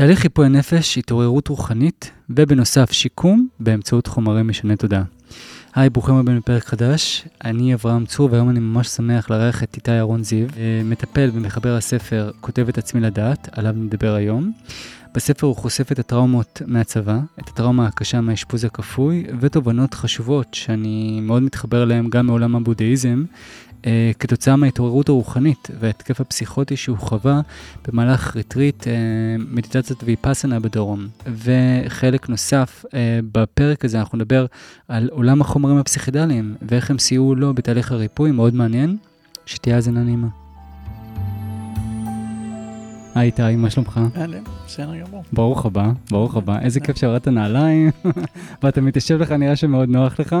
תהליך חיפוי הנפש, התעוררות רוחנית, ובנוסף שיקום באמצעות חומרים משני תודעה. היי, ברוכים הבאים לפרק חדש. אני אברהם צור, והיום אני ממש שמח לארח את איתי אהרון זיו, אה, מטפל ומחבר הספר כותב את עצמי לדעת, עליו נדבר היום. בספר הוא חושף את הטראומות מהצבא, את הטראומה הקשה מהאשפוז הכפוי, ותובנות חשובות שאני מאוד מתחבר אליהן גם מעולם הבודהיזם, אה, כתוצאה מההתעוררות הרוחנית וההתקף הפסיכוטי שהוא חווה במהלך ריטריט אה, מדיטציית ויפאסנה בדרום. וחלק נוסף, אה, בפרק הזה אנחנו נדבר על עולם החומרים הפסיכדליים ואיך הם סייעו לו בתהליך הריפוי, מאוד מעניין, שתהיה האזנה נעימה. היי איתי, מה שלומך? אהלן, בסדר גמור. ברוך הבא, ברוך הבא. איזה כיף שהורדת נעליים, ואתה מתיישב לך, נראה שמאוד נוח לך.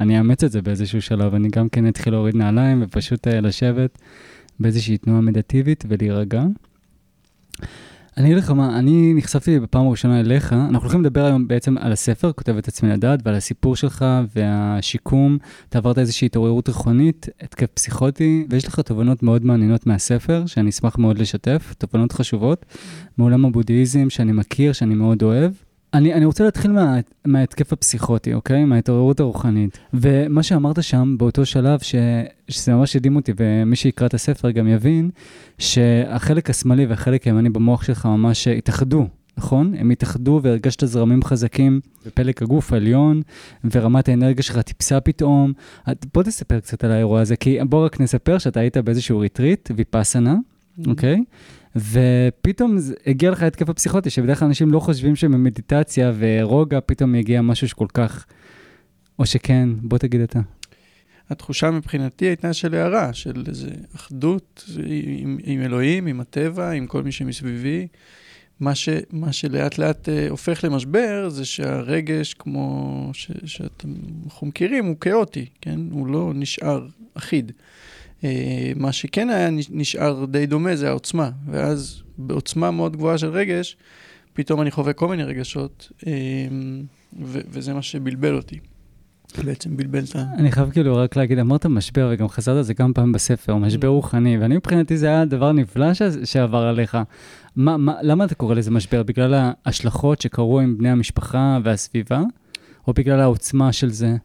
אני אאמץ את זה באיזשהו שלב, אני גם כן אתחיל להוריד נעליים ופשוט uh, לשבת באיזושהי תנועה מדיטיבית ולהירגע. אני אגיד לך מה, אני נחשפתי בפעם הראשונה אליך, אנחנו הולכים לדבר היום בעצם על הספר, כותב את עצמי לדעת, ועל הסיפור שלך והשיקום. אתה עברת איזושהי התעוררות רכונית, התקף פסיכוטי, ויש לך תובנות מאוד מעניינות מהספר, שאני אשמח מאוד לשתף, תובנות חשובות, מעולם הבודהיזם שאני מכיר, שאני מאוד אוהב. אני, אני רוצה להתחיל מה, מההתקף הפסיכוטי, אוקיי? מההתעוררות הרוחנית. ומה שאמרת שם באותו שלב, ש, שזה ממש הדהים אותי, ומי שיקרא את הספר גם יבין, שהחלק השמאלי והחלק הימני במוח שלך ממש התאחדו, נכון? הם התאחדו והרגשת זרמים חזקים בפלג הגוף העליון, ורמת האנרגיה שלך טיפסה פתאום. בוא תספר קצת על האירוע הזה, כי בוא רק נספר שאתה היית באיזשהו ריטריט, ויפאסנה, mm-hmm. אוקיי? ופתאום הגיע לך התקף הפסיכוטי, שבדרך כלל אנשים לא חושבים שבמדיטציה ורוגע פתאום יגיע משהו שכל כך... או שכן, בוא תגיד אתה. התחושה מבחינתי הייתה של הערה, של איזו אחדות עם, עם אלוהים, עם הטבע, עם כל מי שמסביבי. מה, ש, מה שלאט לאט uh, הופך למשבר זה שהרגש, כמו שאנחנו מכירים, הוא כאוטי, כן? הוא לא נשאר אחיד. אה, מה שכן היה נשאר די דומה זה העוצמה, ואז בעוצמה מאוד גבוהה של רגש, פתאום אני חווה כל מיני רגשות, אה, וזה מה שבלבל אותי. בעצם בלבל את ה... אני חייב כאילו רק להגיד, אמרת משבר, וגם חזרת על זה כמה פעמים בספר, משבר mm. רוחני, ואני מבחינתי זה היה דבר נפלא שעבר עליך. מה, מה, למה אתה קורא לזה משבר? בגלל ההשלכות שקרו עם בני המשפחה והסביבה, או בגלל העוצמה של זה?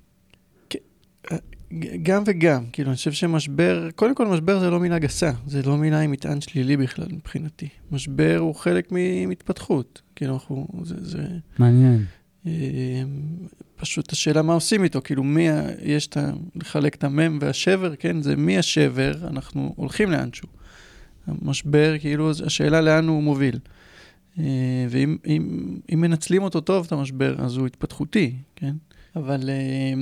גם וגם, כאילו, אני חושב שמשבר, קודם כל משבר זה לא מילה גסה, זה לא מילה עם מטען שלילי בכלל מבחינתי. משבר הוא חלק מהתפתחות, כאילו, אנחנו, זה... זה מעניין. אה, פשוט השאלה מה עושים איתו, כאילו, מי, יש את ה... לחלק את המם והשבר, כן? זה מי השבר, אנחנו הולכים לאנשהו. המשבר, כאילו, השאלה לאן הוא מוביל. אה, ואם אם, אם מנצלים אותו טוב, את המשבר, אז הוא התפתחותי, כן? אבל... אה,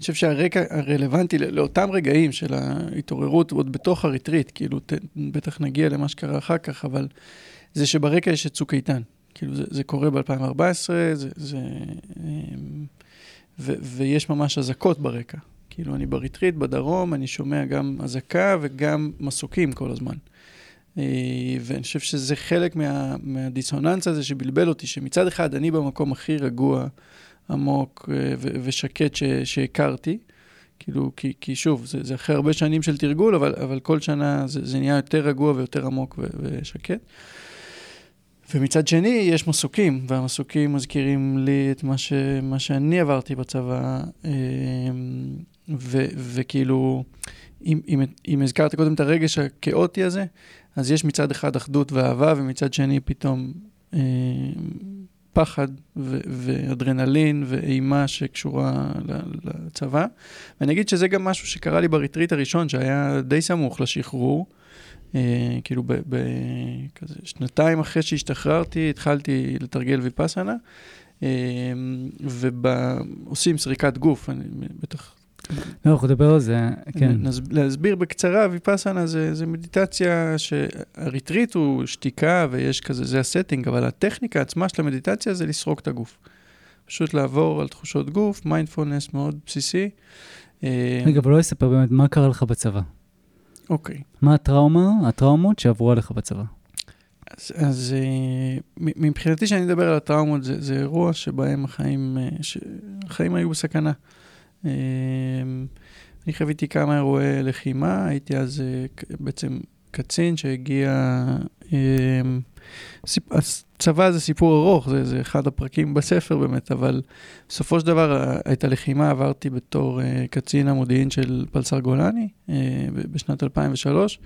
אני חושב שהרקע הרלוונטי לאותם רגעים של ההתעוררות, עוד בתוך הריטריט, כאילו, ת, בטח נגיע למה שקרה אחר כך, אבל זה שברקע יש את צוק איתן. כאילו, זה, זה קורה ב-2014, זה... זה אמ, ו, ויש ממש אזעקות ברקע. כאילו, אני בריטריט, בדרום, אני שומע גם אזעקה וגם מסוקים כל הזמן. אה, ואני חושב שזה חלק מה, מהדיסוננס הזה שבלבל אותי, שמצד אחד אני במקום הכי רגוע, עמוק אה, ושקט שהכרתי. כאילו, כי, כי שוב, זה, זה אחרי הרבה שנים של תרגול, אבל, אבל כל שנה זה, זה נהיה יותר רגוע ויותר עמוק ושקט. ומצד שני, יש מסוקים, והמסוקים מזכירים לי את מה, ש, מה שאני עברתי בצבא, אה, ו, וכאילו, אם, אם, אם הזכרת קודם את הרגש הכאוטי הזה, אז יש מצד אחד אחדות ואהבה, ומצד שני פתאום אה, פחד ו- ואדרנלין ואימה שקשורה לצבא. ואני אגיד שזה גם משהו שקרה לי בריטריט הראשון, שהיה די סמוך לשחרור. אה, כאילו, ב- ב- כזה שנתיים אחרי שהשתחררתי, התחלתי לתרגל ויפאסנה, אה, ועושים סריקת גוף, אני בטח לא, אנחנו נדבר על זה, כן. להסביר בקצרה, ויפאסנה זה, זה מדיטציה שהריטריט הוא שתיקה ויש כזה, זה הסטינג, אבל הטכניקה עצמה של המדיטציה זה לסרוק את הגוף. פשוט לעבור על תחושות גוף, מיינדפולנס מאוד בסיסי. אה, רגע, אבל לא אספר באמת, מה קרה לך בצבא? אוקיי. מה הטראומה, הטראומות שעברו עליך בצבא? אז, אז אה, מבחינתי, כשאני מדבר על הטראומות, זה, זה אירוע שבהם החיים, אה, החיים היו בסכנה. אמ, אני חוויתי כמה אירועי לחימה, הייתי אז אה, בעצם קצין שהגיע... אה, סיפ... הצבא זה סיפור ארוך, זה, זה אחד הפרקים בספר באמת, אבל בסופו של דבר את הלחימה עברתי בתור uh, קצין המודיעין של פלסר גולני בשנת 2003.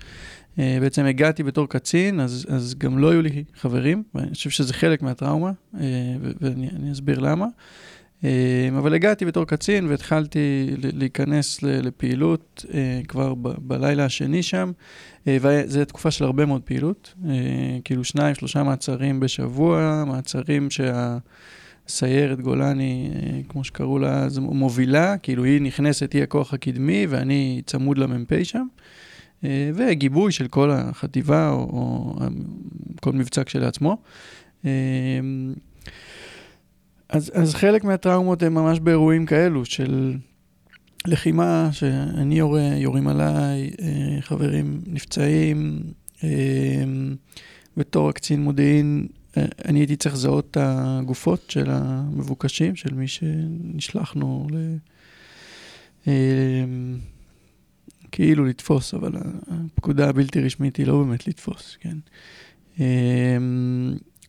Uh, בעצם הגעתי בתור קצין, אז, אז גם לא היו לי חברים, ואני חושב שזה חלק מהטראומה, ואני אסביר למה. Uh, אבל הגעתי בתור קצין והתחלתי להיכנס לפעילות uh, כבר בלילה השני שם, אה, וזו תקופה של הרבה מאוד פעילות, אה, כאילו שניים, שלושה מעצרים בשבוע, מעצרים שהסיירת גולני, אה, כמו שקראו לה אז, מובילה, כאילו היא נכנסת, היא הכוח הקדמי, ואני צמוד למ"פ שם. וגיבוי של כל החטיבה, או, או כל מבצע כשלעצמו. אז, אז חלק מהטראומות הם ממש באירועים כאלו של לחימה שאני יורה, יורים עליי, אה, חברים נפצעים. אה, בתור הקצין מודיעין, אה, אני הייתי צריך לזהות את הגופות של המבוקשים, של מי שנשלחנו ל... כאילו לתפוס, אבל הפקודה הבלתי רשמית היא לא באמת לתפוס, כן.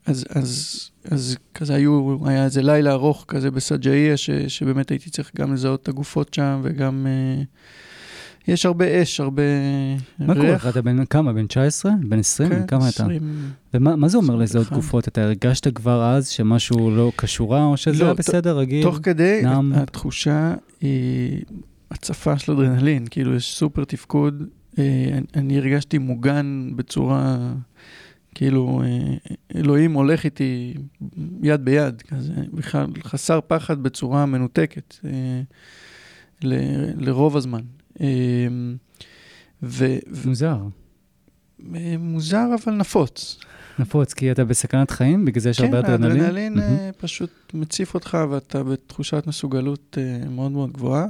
אז, אז, אז כזה היו, היה איזה לילה ארוך כזה בסג'איה, שבאמת הייתי צריך גם לזהות את הגופות שם, וגם... אה, יש הרבה אש, הרבה מה ריח. מה קורה לך? אתה בן כמה? בן 19? בן 20? כן, כמה 20. אתה? ומה זה אומר לזהות גופות? אתה הרגשת כבר אז שמשהו לא קשורה, או שזה לא, היה בסדר, רגיל? תוך כדי, נעם... התחושה היא הצפה של אדרנלין, כאילו יש סופר תפקוד. אה, אני הרגשתי מוגן בצורה... כאילו, אה, אלוהים הולך איתי יד ביד, כזה, בכלל חסר פחד בצורה מנותקת אה, ל, לרוב הזמן. אה, ו, מוזר. מוזר, אבל נפוץ. נפוץ, כי אתה בסכנת חיים? בגלל זה יש הרבה אדרנלין? כן, האדרנלין mm-hmm. פשוט מציף אותך ואתה בתחושת מסוגלות מאוד מאוד גבוהה.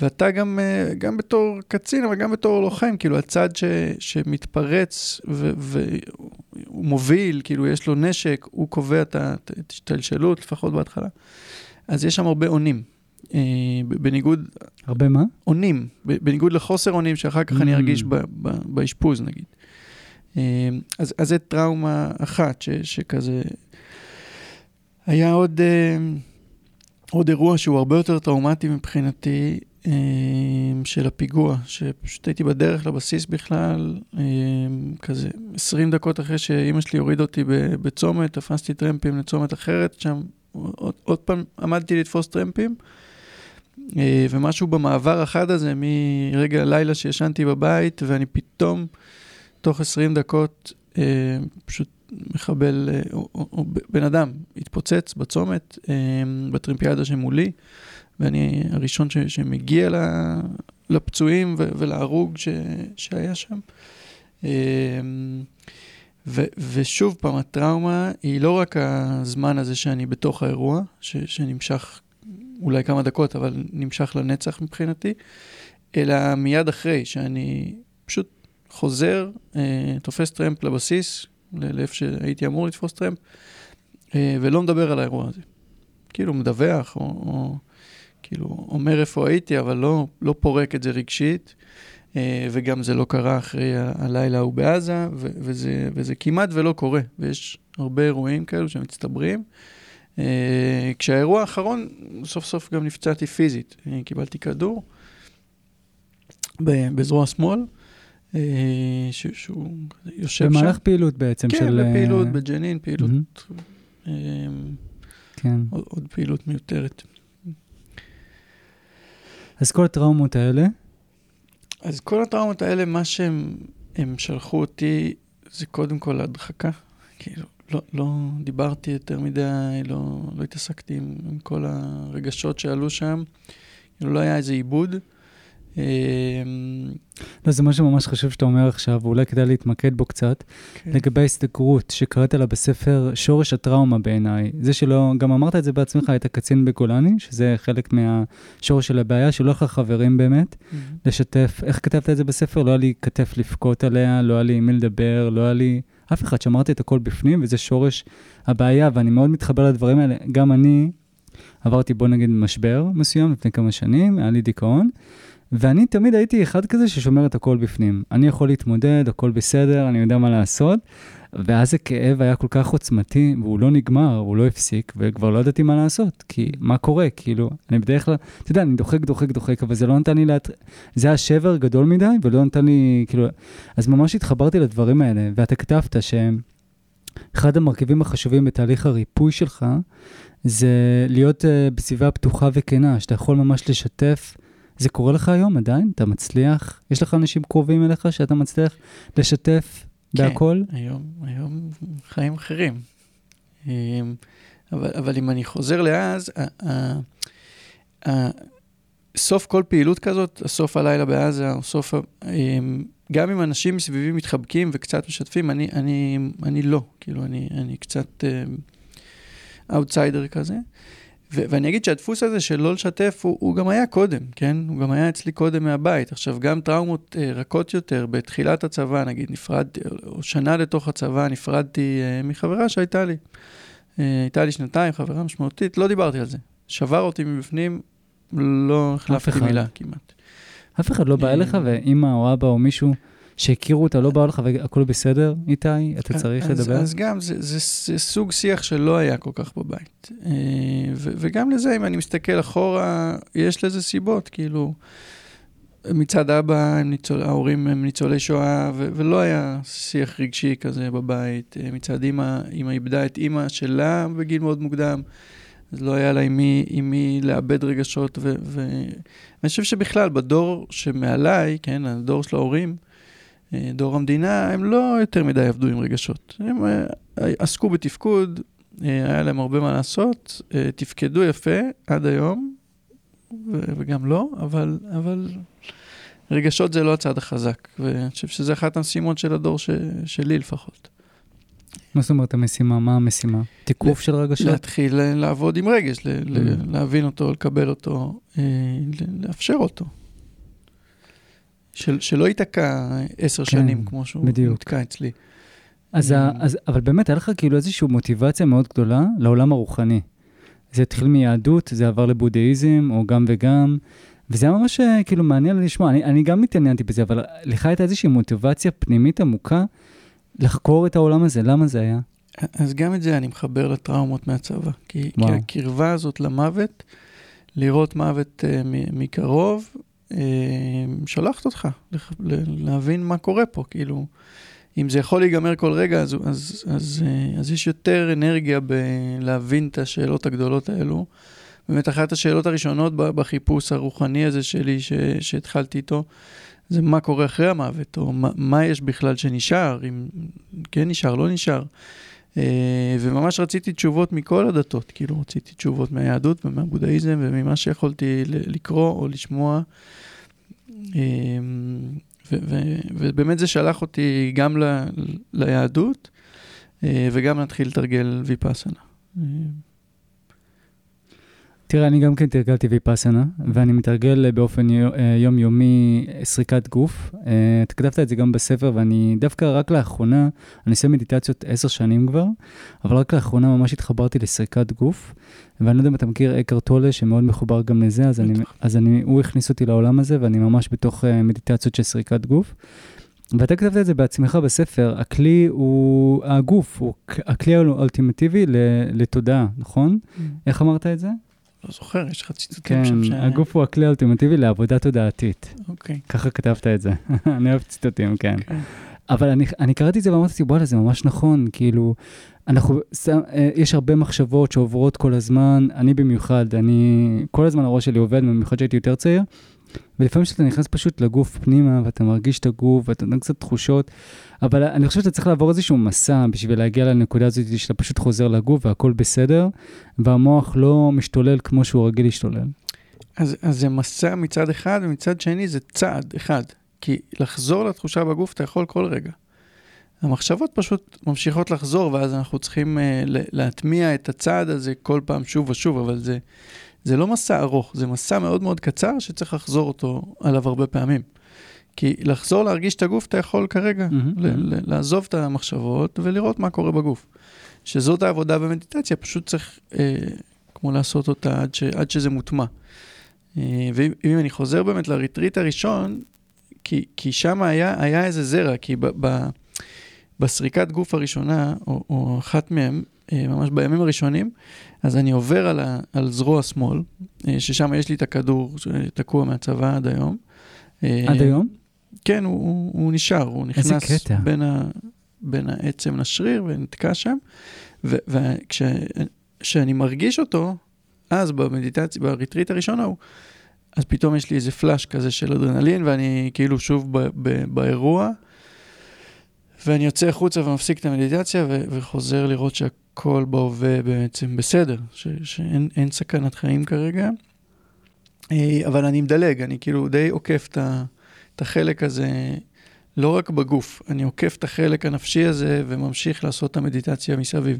ואתה גם, אה, גם בתור קצין, אבל גם בתור לוחם, כאילו הצד ש, שמתפרץ והוא מוביל, כאילו יש לו נשק, הוא קובע את ההשתלשלות, לפחות בהתחלה. אז יש שם הרבה אונים. אה, בניגוד... הרבה מה? אונים. בניגוד לחוסר אונים שאחר כך mm. אני ארגיש באשפוז, נגיד. אה, אז, אז זה טראומה אחת ש, שכזה... היה עוד, עוד אירוע שהוא הרבה יותר טראומטי מבחינתי, של הפיגוע, שפשוט הייתי בדרך לבסיס בכלל, אמ, כזה 20 דקות אחרי שאימא שלי הורידה אותי בצומת, תפסתי טרמפים לצומת אחרת, שם עוד, עוד פעם עמדתי לתפוס טרמפים, אה, ומשהו במעבר החד הזה, מרגע הלילה שישנתי בבית, ואני פתאום, תוך 20 דקות, אה, פשוט מחבל, אה, או, או, או בן אדם, התפוצץ בצומת, בטרמפיאדה שמולי. ואני הראשון ש, שמגיע לפצועים ו, ולהרוג ש, שהיה שם. אמ, ו, ושוב פעם, הטראומה היא לא רק הזמן הזה שאני בתוך האירוע, ש, שנמשך אולי כמה דקות, אבל נמשך לנצח מבחינתי, אלא מיד אחרי, שאני פשוט חוזר, אה, תופס טרמפ לבסיס, לאיפה שהייתי אמור לתפוס טרמפ, אה, ולא מדבר על האירוע הזה. כאילו מדווח, או, או כאילו, אומר איפה הייתי, אבל לא, לא פורק את זה רגשית, אה, וגם זה לא קרה אחרי הלילה ההוא בעזה, וזה, וזה כמעט ולא קורה, ויש הרבה אירועים כאלו שמצטברים. אה, כשהאירוע האחרון, סוף סוף גם נפצעתי פיזית, אה, קיבלתי כדור בזרוע שמאל. שהוא יושב שם. במהלך פעילות בעצם כן, של... כן, בפעילות בג'נין, פעילות... Mm-hmm. כן. עוד, עוד פעילות מיותרת. אז כל הטראומות האלה? אז כל הטראומות האלה, מה שהם שלחו אותי, זה קודם כל הדחקה. כאילו, לא, לא דיברתי יותר מדי, לא, לא התעסקתי עם, עם כל הרגשות שעלו שם. כאילו, לא היה איזה עיבוד. אמ, לא, זה משהו ממש חשוב שאתה אומר עכשיו, ואולי כדאי להתמקד בו קצת, כן. לגבי ההסתגרות שקראת לה בספר שורש הטראומה בעיניי. זה שלא, גם אמרת את זה בעצמך, היית קצין בגולני, שזה חלק מהשורש של הבעיה, שלא היה לך חברים באמת, mm-hmm. לשתף, איך כתבת את זה בספר? לא היה לי כתף לבכות עליה, לא היה לי עם מי לדבר, לא היה לי אף אחד, שאמרתי את הכל בפנים, וזה שורש הבעיה, ואני מאוד מתחבר לדברים האלה. גם אני עברתי, בוא נגיד, משבר מסוים לפני כמה שנים, היה לי דיכאון. ואני תמיד הייתי אחד כזה ששומר את הכל בפנים. אני יכול להתמודד, הכל בסדר, אני יודע מה לעשות. ואז הכאב היה כל כך עוצמתי, והוא לא נגמר, הוא לא הפסיק, וכבר לא ידעתי מה לעשות. כי מה קורה? כאילו, אני בדרך כלל, אתה יודע, אני דוחק, דוחק, דוחק, אבל זה לא נתן לי להט... זה היה שבר גדול מדי, ולא נתן לי, כאילו... אז ממש התחברתי לדברים האלה, ואתה כתבת שאחד המרכיבים החשובים בתהליך הריפוי שלך, זה להיות uh, בסביבה פתוחה וכנה, שאתה יכול ממש לשתף. זה קורה לך היום עדיין? אתה מצליח? יש לך אנשים קרובים אליך שאתה מצליח לשתף כן, בהכל? היום, היום חיים אחרים. אמ, אבל, אבל אם אני חוזר לאז, סוף כל פעילות כזאת, סוף הלילה בעזה, או סוף, אמ, גם אם אנשים מסביבי מתחבקים וקצת משתפים, אני, אני, אני לא, כאילו, אני, אני קצת אאוטסיידר כזה. ו- ואני אגיד שהדפוס הזה של לא לשתף, הוא, הוא גם היה קודם, כן? הוא גם היה אצלי קודם מהבית. עכשיו, גם טראומות אה, רכות יותר, בתחילת הצבא, נגיד, נפרדתי, או שנה לתוך הצבא, נפרדתי אה, מחברה שהייתה לי. אה, הייתה לי שנתיים, חברה משמעותית, לא דיברתי על זה. שבר אותי מבפנים, לא החלפתי. מילה כמעט. אף אחד לא בא אה, אליך, ואימא או אבא או מישהו שהכירו אותה לא באו לך והכל בסדר, איתי? אתה צריך אז, לדבר? אז גם, זה, זה, זה סוג שיח שלא היה כל כך בבית. אה, ו, וגם לזה, אם אני מסתכל אחורה, יש לזה סיבות, כאילו, מצד אבא, הם ניצול, ההורים הם ניצולי שואה, ו, ולא היה שיח רגשי כזה בבית. אה, מצד אימא, אימא איבדה את אימא שלה בגיל מאוד מוקדם. אז לא היה לה עם מי, עם מי לאבד רגשות, ו- ו- ואני חושב שבכלל, בדור שמעליי, כן, הדור של ההורים, דור המדינה, הם לא יותר מדי עבדו עם רגשות. הם אה, עסקו בתפקוד, אה, היה להם הרבה מה לעשות, אה, תפקדו יפה עד היום, וגם לא, אבל, אבל רגשות זה לא הצד החזק, ואני חושב שזה אחת המשימות של הדור ש- שלי לפחות. מה זאת אומרת המשימה? מה המשימה? תיקוף של רגשות? להתחיל אה, לעבוד עם רגש, ל- Mm. להבין אותו, לקבל אותו, אה, לאפשר אותו. של, שלא ייתקע עשר כן, שנים כמו שהוא בדיוק. נתקע אצלי. אז, ה, אז, אבל באמת, היה לך כאילו איזושהי מוטיבציה מאוד גדולה לעולם הרוחני. זה התחיל מיהדות, זה עבר לבודהיזם, או גם וגם, וזה היה ממש אה, כאילו מעניין לשמוע. אני, אני גם התעניינתי בזה, אבל לך הייתה איזושהי מוטיבציה פנימית עמוקה לחקור את העולם הזה, למה זה היה? אז גם את זה אני מחבר לטראומות מהצבא. כי, כי. הקרבה הזאת למוות, לראות מוות uh, מקרוב, שולחת אותך להבין מה קורה פה. כאילו, אם זה יכול להיגמר כל רגע, אז, אז, אז, uh, אז יש יותר אנרגיה בלהבין את השאלות הגדולות האלו. באמת, אחת השאלות הראשונות בחיפוש הרוחני הזה שלי, ש, שהתחלתי איתו, זה מה קורה אחרי המוות, או מה, מה יש בכלל שנשאר, אם כן נשאר, לא נשאר. אה, וממש רציתי תשובות מכל הדתות, כאילו רציתי תשובות מהיהדות ומהבודהיזם וממה שיכולתי לקרוא או לשמוע. ו- ובאמת זה שלח אותי גם ל- ליהדות אה, וגם להתחיל לתרגל ויפאסנה. אה, תראה, אני גם כן תרגלתי ויפאסנה, ואני מתרגל באופן אה, יומיומי סריקת גוף. אה, אתה כתבת את זה גם בספר, ואני דווקא רק לאחרונה, אני עושה מדיטציות עשר שנים כבר, אבל רק לאחרונה ממש התחברתי לסריקת גוף. ואני לא יודע אם אתה מכיר אקר טולה, שמאוד מחובר גם לזה, אז, אני. אז אני, הוא הכניס אותי לעולם הזה, ואני ממש בתוך אה, מדיטציות של סריקת גוף. ואתה כתבת את זה בעצמך בספר, הכלי הוא, הגוף, הוא הכלי האולטימטיבי לתודעה, נכון? איך אמרת את זה? לא זוכר, יש לך ציטוטים כן, שם ש... הגוף הוא הכלי האולטימטיבי לעבודה תודעתית. אוקיי. ככה כתבת את זה. אני אוהב ציטוטים, כן. כן. אבל אני, אני קראתי את זה ואמרתי, וואלה, זה ממש נכון, כאילו, אנחנו, אה, יש הרבה מחשבות שעוברות כל הזמן, אני במיוחד, אני, כל הזמן הראש שלי עובד, במיוחד שהייתי יותר צעיר, ולפעמים כשאתה נכנס פשוט לגוף פנימה, ואתה מרגיש את הגוף, ואתה נותן קצת תחושות, אבל אני חושב שאתה צריך לעבור איזשהו מסע בשביל להגיע לנקודה הזאת שאתה פשוט חוזר לגוף והכל בסדר, והמוח לא משתולל כמו שהוא רגיל להשתולל. אז, אז זה מסע מצד אחד, ומצד שני זה צעד אחד. כי לחזור לתחושה בגוף אתה יכול כל רגע. המחשבות פשוט ממשיכות לחזור, ואז אנחנו צריכים uh, להטמיע את הצעד הזה כל פעם שוב ושוב, אבל זה, זה לא מסע ארוך, זה מסע מאוד מאוד קצר שצריך לחזור אותו עליו הרבה פעמים. כי לחזור להרגיש את הגוף אתה יכול כרגע, ל- לעזוב את המחשבות ולראות מה קורה בגוף. שזאת העבודה במדיטציה, פשוט צריך אה, כמו לעשות אותה עד, ש, עד שזה מוטמע. אה, ואם אני חוזר באמת לריטריט הראשון, כי, כי שם היה, היה איזה זרע, כי ב, ב, בסריקת גוף הראשונה, או, או אחת מהם, אה, ממש בימים הראשונים, אז אני עובר על, ה, על זרוע שמאל, אה, ששם יש לי את הכדור שתקוע מהצבא עד היום. עד היום? כן, הוא, הוא, הוא נשאר, הוא נכנס בין, ה, בין העצם לשריר ונתקע שם. וכשאני מרגיש אותו, אז במדיטציה, בריטריט הראשון ההוא, אז פתאום יש לי איזה פלאש כזה של אדרנלין, ואני כאילו שוב ב- ב- באירוע, ואני יוצא החוצה ומפסיק את המדיטציה, ו- וחוזר לראות שהכל בהווה בעצם בסדר, ש- שאין סכנת חיים כרגע. אה, אבל אני מדלג, אני כאילו די עוקף את, ה- את החלק הזה, לא רק בגוף, אני עוקף את החלק הנפשי הזה וממשיך לעשות את המדיטציה מסביב.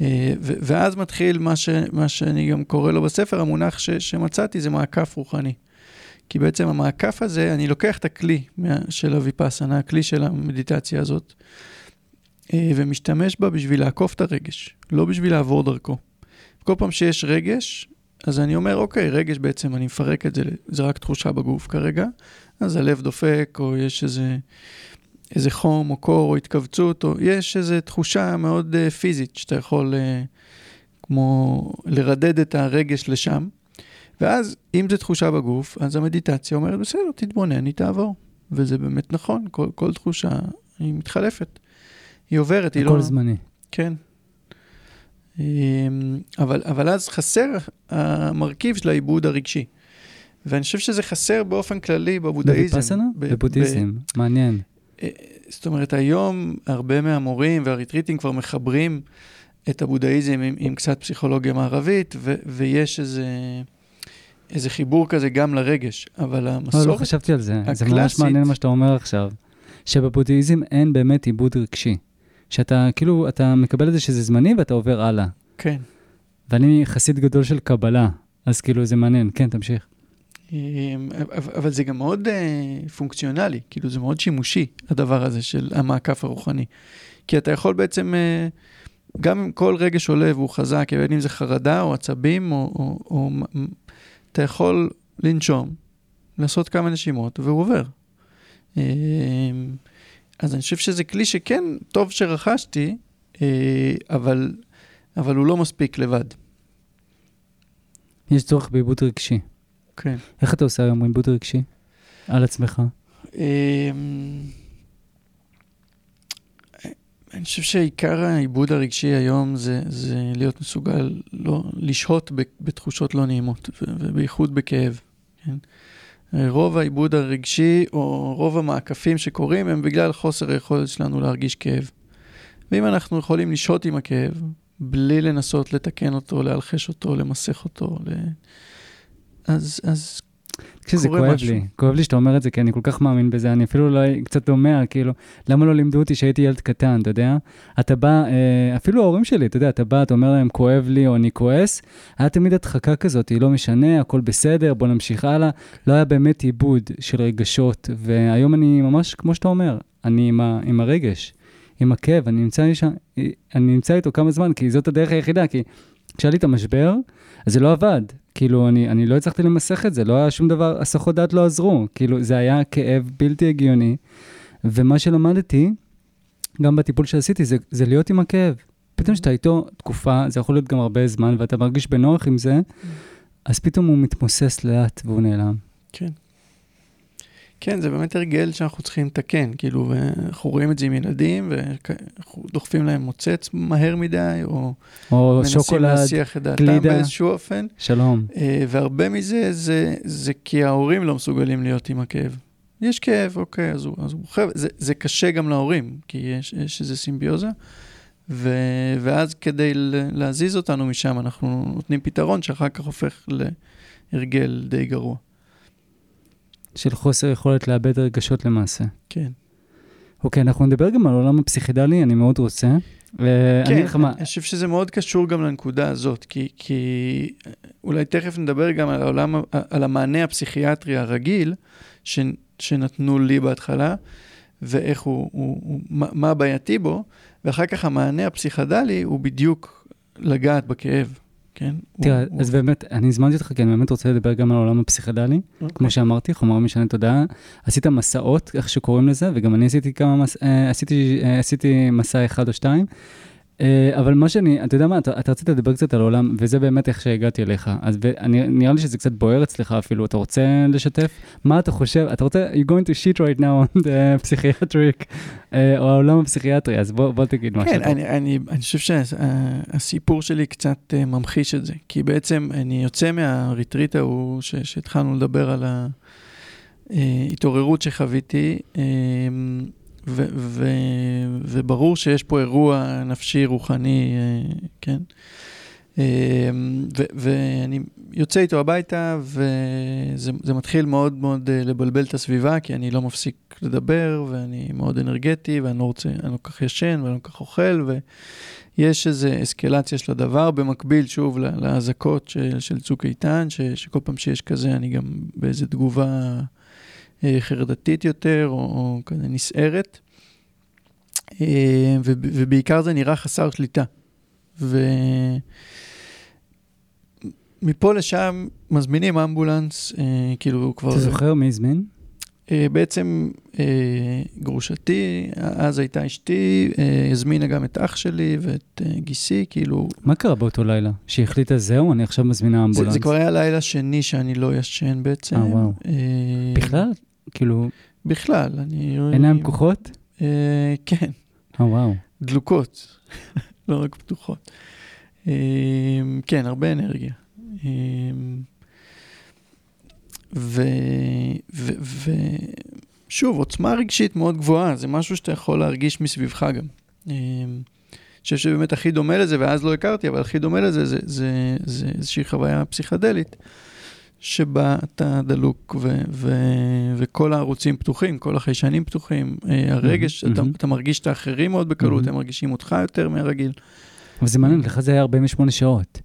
אה, ואז מתחיל מה, ש, מה שאני גם קורא לו בספר, המונח ש, שמצאתי זה מעקף רוחני. כי בעצם המעקף הזה, אני לוקח את הכלי של הוויפאסנה, הכלי של המדיטציה הזאת, אה, ומשתמש בה בשביל לעקוף את הרגש, לא בשביל לעבור דרכו. כל פעם שיש רגש, אז אני אומר, אוקיי, רגש בעצם, אני מפרק את זה, זה רק תחושה בגוף כרגע, אז הלב דופק, או יש איזה איזה חום או קור או התכווצות, או יש איזו תחושה מאוד uh, פיזית שאתה יכול uh, כמו לרדד את הרגש לשם. ואז, אם זו תחושה בגוף, אז המדיטציה אומרת, בסדר, תתבונן, היא תעבור. וזה באמת נכון, כל, כל תחושה היא מתחלפת. היא עוברת, היא לא... הכל זמני. כן. אמ, אבל, אבל אז חסר המרכיב של העיבוד הרגשי. ואני חושב שזה חסר באופן כללי בבודהיזם. בוויפאסנה? בבודהיזם, מעניין. אה, זאת אומרת, היום הרבה מהמורים והריטריטים כבר מחברים את הבודהיזם עם, עם קצת פסיכולוגיה מערבית, ו, ויש איזה, איזה חיבור כזה גם לרגש, אבל המסורת לא, לא חשבתי על זה, הקלאסית, זה ממש מעניין מה שאתה אומר עכשיו, שבבודהיזם אין באמת עיבוד רגשי. שאתה כאילו, אתה מקבל את זה שזה זמני ואתה עובר הלאה. כן. ואני חסיד גדול של קבלה, אז כאילו זה מעניין, כן, תמשיך. אמ, אבל זה גם מאוד uh, פונקציונלי, כאילו זה מאוד שימושי, הדבר הזה של המעקף הרוחני. כי אתה יכול בעצם, uh, גם אם כל רגש עולה והוא חזק, בין אם זה חרדה או עצבים, או, או, או אתה יכול לנשום, לעשות כמה נשימות, והוא עובר. Uh, אז אני חושב שזה כלי שכן, טוב שרכשתי, uh, אבל, אבל הוא לא מספיק לבד. יש צורך בעיבוד רגשי. כן. איך אתה עושה היום עיבוד רגשי על עצמך? אמ, אני חושב שעיקר העיבוד הרגשי היום זה, זה להיות מסוגל לא, לשהות בתחושות לא נעימות, ובייחוד בכאב. כן? רוב העיבוד הרגשי, או רוב המעקפים שקורים, הם בגלל חוסר היכולת שלנו להרגיש כאב. ואם אנחנו יכולים לשהות עם הכאב, בלי לנסות לתקן אותו, להלחש אותו, למסך אותו, אז, אז כשזה כואב משהו. לי, כואב לי שאתה אומר את זה, כי אני כל כך מאמין בזה, אני אפילו אולי קצת דומע, כאילו, למה לא לימדו אותי שהייתי ילד קטן, אתה יודע? אתה בא, אה, אפילו ההורים שלי, אתה יודע, אתה בא, אתה אומר להם, כואב לי או אני כועס, היה תמיד הדחקה כזאת, לא משנה, הכל בסדר, בוא נמשיך הלאה. לא היה באמת עיבוד של רגשות, והיום אני ממש, כמו שאתה אומר, אני עם, ה, עם הרגש, עם הכאב, אני נמצא, שם, אני נמצא איתו כמה זמן, כי זאת הדרך היחידה, כי כשהיה לי את המשבר, אז זה לא עבד. כאילו, אני, אני לא הצלחתי למסך את זה, לא היה שום דבר, הסחות דעת לא עזרו. כאילו, זה היה כאב בלתי הגיוני. ומה שלמדתי, גם בטיפול שעשיתי, זה, זה להיות עם הכאב. פתאום כשאתה איתו תקופה, זה יכול להיות גם הרבה זמן, ואתה מרגיש בנוח עם זה, אז פתאום הוא מתמוסס לאט והוא נעלם. כן. כן, זה באמת הרגל שאנחנו צריכים לתקן, כאילו, אנחנו רואים את זה עם ילדים, ואנחנו דוחפים להם מוצץ מהר מדי, או, או שוקולד, מנסים להסיח את דעתם באיזשהו אופן. שלום. אה, והרבה מזה זה, זה כי ההורים לא מסוגלים להיות עם הכאב. יש כאב, אוקיי, אז הוא, אז הוא בוחר, זה, זה קשה גם להורים, כי יש, יש איזו סימביוזה, ו, ואז כדי להזיז אותנו משם, אנחנו נותנים פתרון שאחר כך הופך להרגל די גרוע. של חוסר יכולת לאבד רגשות למעשה. כן. אוקיי, אנחנו נדבר גם על העולם הפסיכדלי, אני מאוד רוצה. כן, אני חושב שזה מאוד קשור גם לנקודה הזאת, כי, כי אולי תכף נדבר גם על העולם, על המענה הפסיכיאטרי הרגיל ש, שנתנו לי בהתחלה, ואיך הוא, הוא, הוא מה, מה הבעייתי בו, ואחר כך המענה הפסיכדלי הוא בדיוק לגעת בכאב. כן? תראה, הוא- אז באמת, אני הזמנתי אותך כי אני באמת רוצה לדבר גם על העולם הפסיכדלי. הוא- כמו שאמרתי, חומרים משני תודעה. עשית מסעות, איך שקוראים לזה, וגם אני עשיתי כמה מס... אה, עשיתי, אה, עשיתי מסע אחד או שתיים. אה, אבל מה שאני, אתה יודע מה, אתה, אתה רצית לדבר קצת על העולם, וזה באמת איך שהגעתי אליך. אז אני, נראה לי שזה קצת בוער אצלך אפילו, אתה רוצה לשתף? מה אתה חושב? אתה רוצה, you're going to shit right now on the psychiatric, אה, או העולם הפסיכיאטרי, אז בוא, בוא תגיד משהו. כן, אני, אני, אני חושב שהסיפור שלי קצת אה, ממחיש את זה, כי בעצם אני יוצא מהריטריט ההוא שהתחלנו לדבר על ההתעוררות שחוויתי, אה, ו, ו, וברור שיש פה אירוע נפשי, רוחני, אה, כן? אה, ו, ואני יוצא איתו הביתה, וזה זה מתחיל מאוד מאוד אה, לבלבל את הסביבה, כי אני לא מפסיק לדבר, ואני מאוד אנרגטי, ואני לא רוצה, אני לא כל כך ישן, ואני לא כל כך אוכל, ויש איזו אסקלציה של הדבר, במקביל, שוב, לאזעקות של, של צוק איתן, ש, שכל פעם שיש כזה, אני גם באיזו תגובה חרדתית יותר, או, או כזה נסערת. אה, וב- ובעיקר זה נראה חסר שליטה. ומפה לשם מזמינים אמבולנס, אה, כאילו כבר... אתה זוכר מי הזמין? אה, בעצם אה, גרושתי, אז הייתה אשתי, אה, הזמינה גם את אח שלי ואת גיסי, כאילו... מה קרה באותו לילה? שהיא החליטה, זהו, אני עכשיו מזמינה זה, אמבולנס. זה כבר היה לילה שני שאני לא ישן בעצם. אה, וואו. אה, בכלל? כאילו, בכלל, אני... עיניים פקוחות? אה, כן, אה, וואו. דלוקות, לא רק פתוחות. אה, כן, הרבה אנרגיה. אה, ו... ו... ו... עוצמה רגשית מאוד גבוהה, זה משהו שאתה יכול להרגיש מסביבך גם. אה, אני חושב שבאמת הכי דומה לזה, ואז לא הכרתי, אבל הכי דומה לזה, זה, זה, זה איזושהי חוויה פסיכדלית, שבה אתה דלוק ו, ו, וכל הערוצים פתוחים, כל החיישנים פתוחים, אה, הרגש, מהמם, אתה. אתה מרגיש את האחרים מאוד בקלות, מהמם. הם מרגישים אותך יותר מהרגיל. אבל זה מעניין, לך זה היה 48 שעות.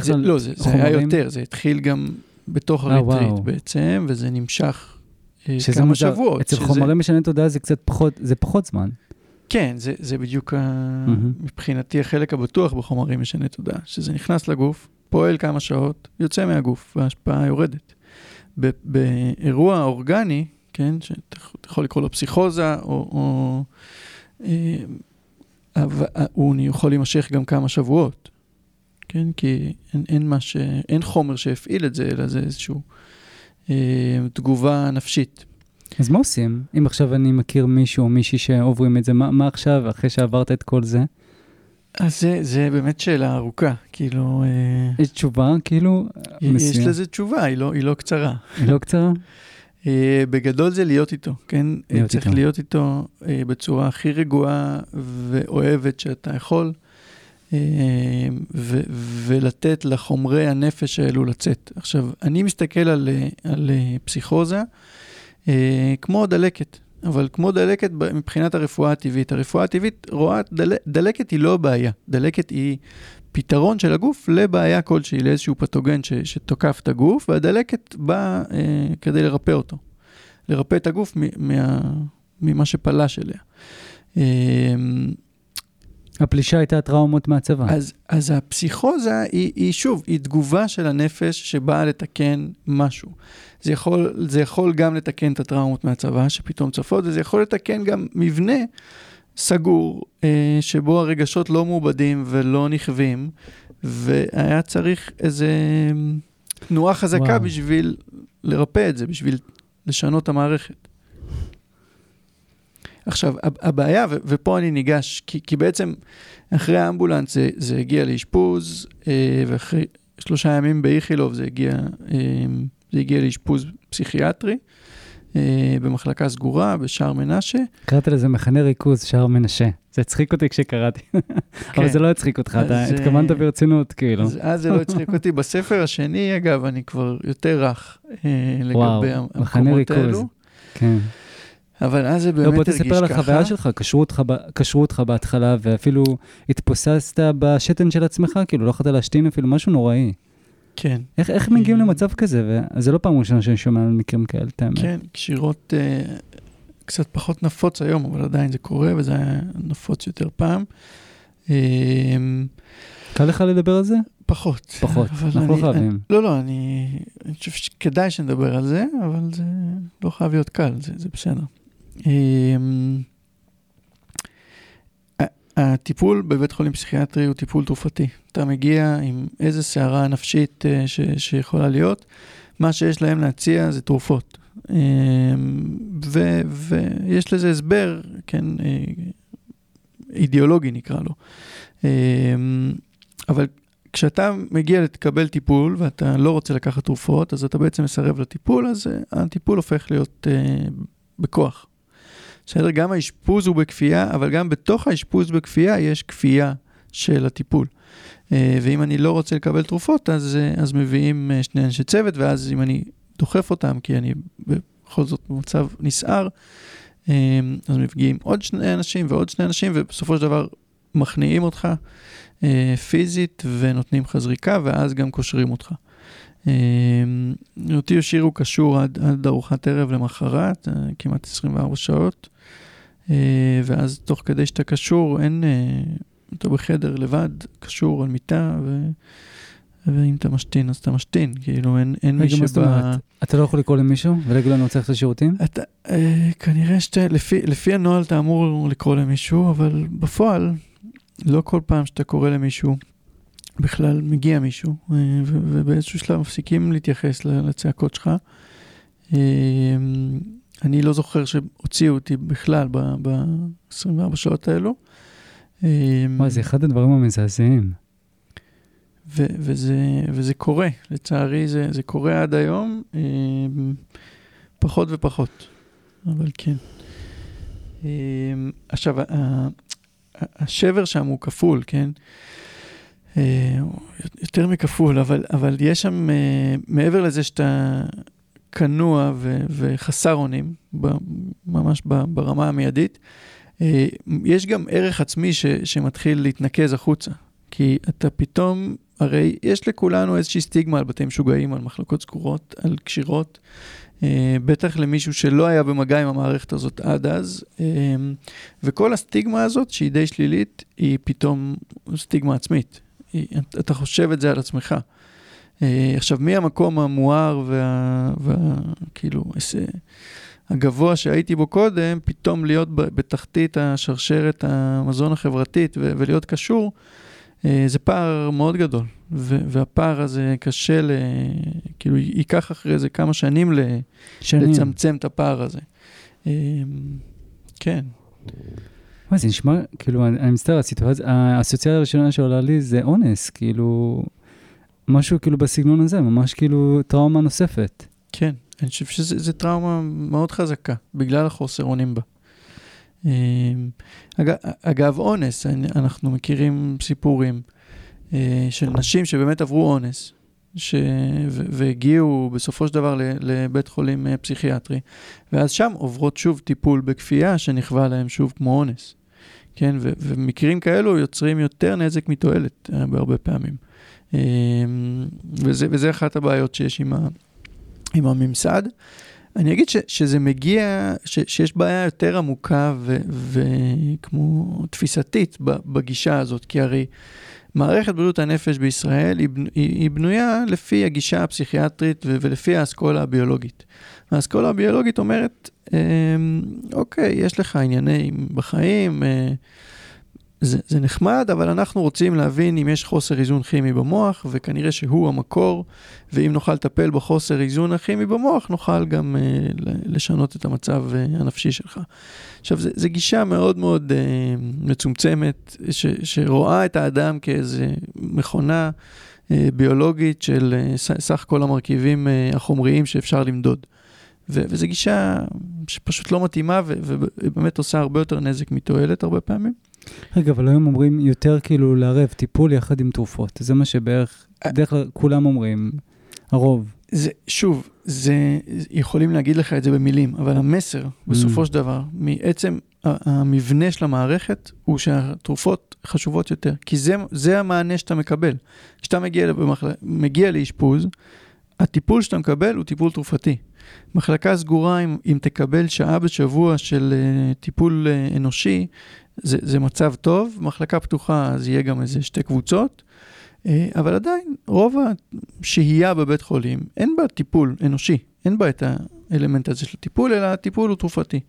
זה, לא, זה, זה היה יותר, זה התחיל גם בתוך אה, הריטריט וואו. בעצם, וזה נמשך אה, כמה מוזר. שבועות. אצל שזה- חומרים משני תודעה זה קצת פחות, זה פחות זמן. כן, זה, זה בדיוק ה... מהמם. מבחינתי החלק הבטוח בחומרים משני תודעה, שזה נכנס לגוף, פועל כמה שעות, יוצא מהגוף, וההשפעה יורדת. ב- באירוע אורגני, כן, שאתה יכול לקרוא לו פסיכוזה, או... או אה, אבל הוא יכול להימשך גם כמה שבועות, כן? כי אין, אין, ש... אין חומר שהפעיל את זה, אלא זה איזושהי אה, תגובה נפשית. אז מה עושים? אם עכשיו אני מכיר מישהו או מישהי שעוברים את זה, מה, מה עכשיו, אחרי שעברת את כל זה? אז זה, זה באמת שאלה ארוכה, כאילו... אה, יש תשובה, כאילו, יש מסוים. לזה תשובה, היא לא, היא לא קצרה. היא לא קצרה? Uh, בגדול זה להיות איתו, כן? להיות צריך איתו. להיות איתו uh, בצורה הכי רגועה ואוהבת שאתה יכול, ו- ולתת לחומרי הנפש האלו לצאת. עכשיו, אני מסתכל על, אה, על uh, פסיכוזה כמו דלקת, אבל כמו דלקת מבחינת הרפואה הטבעית. הרפואה הטבעית רואה, דל, דלקת היא לא בעיה, דלקת היא פתרון של הגוף לבעיה כלשהי, לאיזשהו פתוגן ש, שתוקף את הגוף, והדלקת באה אה, כדי לרפא אותו. לרפא את הגוף מ- מה, ממה שפלש אליה. אה, הפלישה הייתה טראומות מהצבא. אז, אז הפסיכוזה היא, היא שוב, היא תגובה של הנפש שבאה לתקן משהו. זה יכול, זה יכול גם לתקן את הטראומות מהצבא שפתאום צפות, וזה יכול לתקן גם מבנה סגור, אה, שבו הרגשות לא מעובדים ולא נכווים, והיה צריך איזה תנועה חזקה וואו. בשביל לרפא את זה, בשביל לשנות את המערכת. עכשיו, הב- הבעיה, ו- ופה אני ניגש, כי, כי בעצם אחרי האמבולנס זה, זה הגיע לאשפוז, אה, ואחרי שלושה ימים באיכילוב זה הגיע, אה, זה הגיע לאשפוז פסיכיאטרי, אה, במחלקה סגורה בשער מנשה. קראת לזה מחנה ריכוז, שער מנשה. זה הצחיק אותי כשקראתי. אבל זה לא הצחיק אותך, אתה אז, אה, התכוונת ברצינות, כאילו. אז, אז זה לא הצחיק אותי. בספר השני, אגב, אני כבר יותר רך לגבי וואו, המקומות מחנה ריכוז. האלו. כן. אבל אז זה לא, באמת בוא הרגיש ככה. תספר על החוויה שלך, קשרו אותך קשרו אותך בהתחלה, ואפילו התפוססת בשתן של עצמך, כאילו לא יכולת להשתין אפילו, משהו נוראי. כן, איך, איך מגיעים אה, למצב כזה? וזה לא פעם ראשונה שאני שומע על מקרים כאלה, את האמת. כן, קשירות אה, קצת פחות נפוץ היום, אבל עדיין זה קורה, וזה היה נפוץ יותר פעם. אה, קל לך לדבר על זה? פחות. פחות, אנחנו לא אני- חייבים. לא, לא, אני אני חושב שכדאי שנדבר על זה, אבל זה לא חייב להיות קל, זה, זה בסדר. אמ, הטיפול בבית חולים פסיכיאטרי הוא טיפול תרופתי. אתה מגיע עם איזה סערה נפשית אה, ש, שיכולה להיות, מה שיש להם להציע זה תרופות. אמ, ו, ויש לזה הסבר, כן, אה, אידיאולוגי נקרא לו. אמ, אבל כשאתה מגיע לקבל טיפול ואתה לא רוצה לקחת תרופות, אז אתה בעצם מסרב לטיפול, אז uh, הטיפול הופך להיות בכוח. בסדר? גם האשפוז הוא בכפייה, אבל גם בתוך האשפוז בכפייה יש כפייה של הטיפול. Uh, ואם אני לא רוצה לקבל תרופות, אז, uh, אז מביאים uh, שני אנשי צוות, ואז אם אני דוחף אותם, כי אני בכל זאת במצב נסער, אז מגיעים עוד שני אנשים ועוד שני אנשים, ובסופו של דבר מכניעים אותך. אה, פיזית ונותנים לך זריקה ואז גם קושרים אותך. אה, אותי השאירו קשור עד, עד ארוחת ערב למחרת, אה, כמעט 24 שעות, אה, ואז תוך כדי שאתה קשור, אין, אה, אתה בחדר לבד, קשור על מיטה, ו, ואם אתה משתין אז אתה משתין, כאילו אין, אין מי שבא... אומרת? אתה לא יכול לקרוא למישהו ולהגיד לו אני רוצה ללכת לשירותים? אתה, אה, כנראה שאתה, לפי, לפי הנוהל אתה אמור לקרוא למישהו, אבל בפועל, לא כל פעם שאתה קורא למישהו, בכלל מגיע מישהו, אה, ובאיזשהו שלב מפסיקים להתייחס לצעקות שלך. אה, אני לא זוכר שהוציאו אותי בכלל ב-24 שעות האלו. אה, וואי, זה אחד הדברים המזעזעים. ו- וזה, וזה קורה, לצערי זה, זה קורה עד היום, אה, פחות ופחות, אבל כן. אה, עכשיו, השבר שם הוא כפול, כן? אה, יותר מכפול, אבל, אבל יש שם, אה, מעבר לזה שאתה כנוע ו- וחסר אונים, ממש ברמה המיידית, אה, יש גם ערך עצמי ש- שמתחיל להתנקז החוצה. כי אתה פתאום, הרי יש לכולנו איזושהי סטיגמה על בתי משוגעים, על מחלקות סגורות, על קשירות. בטח למישהו שלא היה במגע עם המערכת הזאת עד אז. וכל הסטיגמה הזאת, שהיא די שלילית, היא פתאום סטיגמה עצמית. אתה חושב את זה על עצמך. אה, עכשיו, מהמקום המואר וה... וה כאילו, איזה... הגבוה שהייתי בו קודם, פתאום להיות בתחתית השרשרת המזון החברתית ו- ולהיות קשור, אה, זה פער מאוד גדול. ו- והפער הזה קשה, ל- כאילו, ייקח אחרי זה כמה שנים ל- שנים. לצמצם את הפער הזה. אה, כן. וואי, זה נשמע, כאילו, אני אני מצטער, הסיטואציה, האסוציאציה הראשונה שעולה לי זה אונס, כאילו, משהו כאילו בסגנון הזה, ממש כאילו טראומה נוספת. כן, אני חושב שזו טראומה מאוד חזקה, בגלל החוסר אונים בה. אה, אגב, אגב, אונס, אנחנו מכירים סיפורים אה, של נשים שבאמת עברו אונס, ש... והגיעו בסופו של דבר לבית חולים אה, פסיכיאטרי, ואז שם עוברות שוב טיפול בכפייה שנכווה להם שוב כמו אונס. כן, ו- ומקרים כאלו יוצרים יותר נזק מתועלת אה, בהרבה פעמים. אה, וזה, וזה אחת הבעיות שיש עם, ה- עם הממסד. אני אגיד ש, שזה מגיע, ש, שיש בעיה יותר עמוקה וכמו תפיסתית ב- בגישה הזאת, כי הרי מערכת בריאות הנפש בישראל היא, היא, בנויה לפי הגישה הפסיכיאטרית ולפי האסכולה הביולוגית. האסכולה הביולוגית אומרת, אמ, אוקיי, יש לך עניינים בחיים, אה, זה, זה נחמד, אבל אנחנו רוצים להבין אם יש חוסר איזון כימי במוח, וכנראה שהוא המקור, ואם נוכל לטפל בחוסר איזון הכימי במוח, נוכל גם אה, לשנות את המצב אה, הנפשי שלך. עכשיו, זו גישה מאוד מאוד אה, מצומצמת, ש, שרואה את האדם כאיזה מכונה אה, ביולוגית של אה, סך כל המרכיבים אה, החומריים שאפשר למדוד. ו- וזו גישה שפשוט לא מתאימה, ובאמת עושה הרבה יותר נזק מתועלת הרבה פעמים. רגע, אבל היום אומרים יותר כאילו לערב טיפול יחד עם תרופות. זה מה שבערך, בדרך כלל כולם אומרים, הרוב. זה, שוב, זה, יכולים להגיד לך את זה במילים, אבל המסר, בסופו Mm. של דבר, מעצם המבנה של המערכת, הוא שהתרופות חשובות יותר. כי זה, זה המענה שאתה מקבל. כשאתה מגיע, במחל... מגיע לאשפוז, הטיפול שאתה מקבל הוא טיפול תרופתי. מחלקה סגורה, אם, אם תקבל שעה בשבוע של uh, טיפול uh, אנושי, זה, זה מצב טוב. מחלקה פתוחה, אז יהיה גם איזה שתי קבוצות. אה, אבל עדיין, רוב השהייה בבית חולים, אין בה טיפול אנושי, אין בה את האלמנט הזה של הטיפול, אלא הטיפול הוא תרופתי.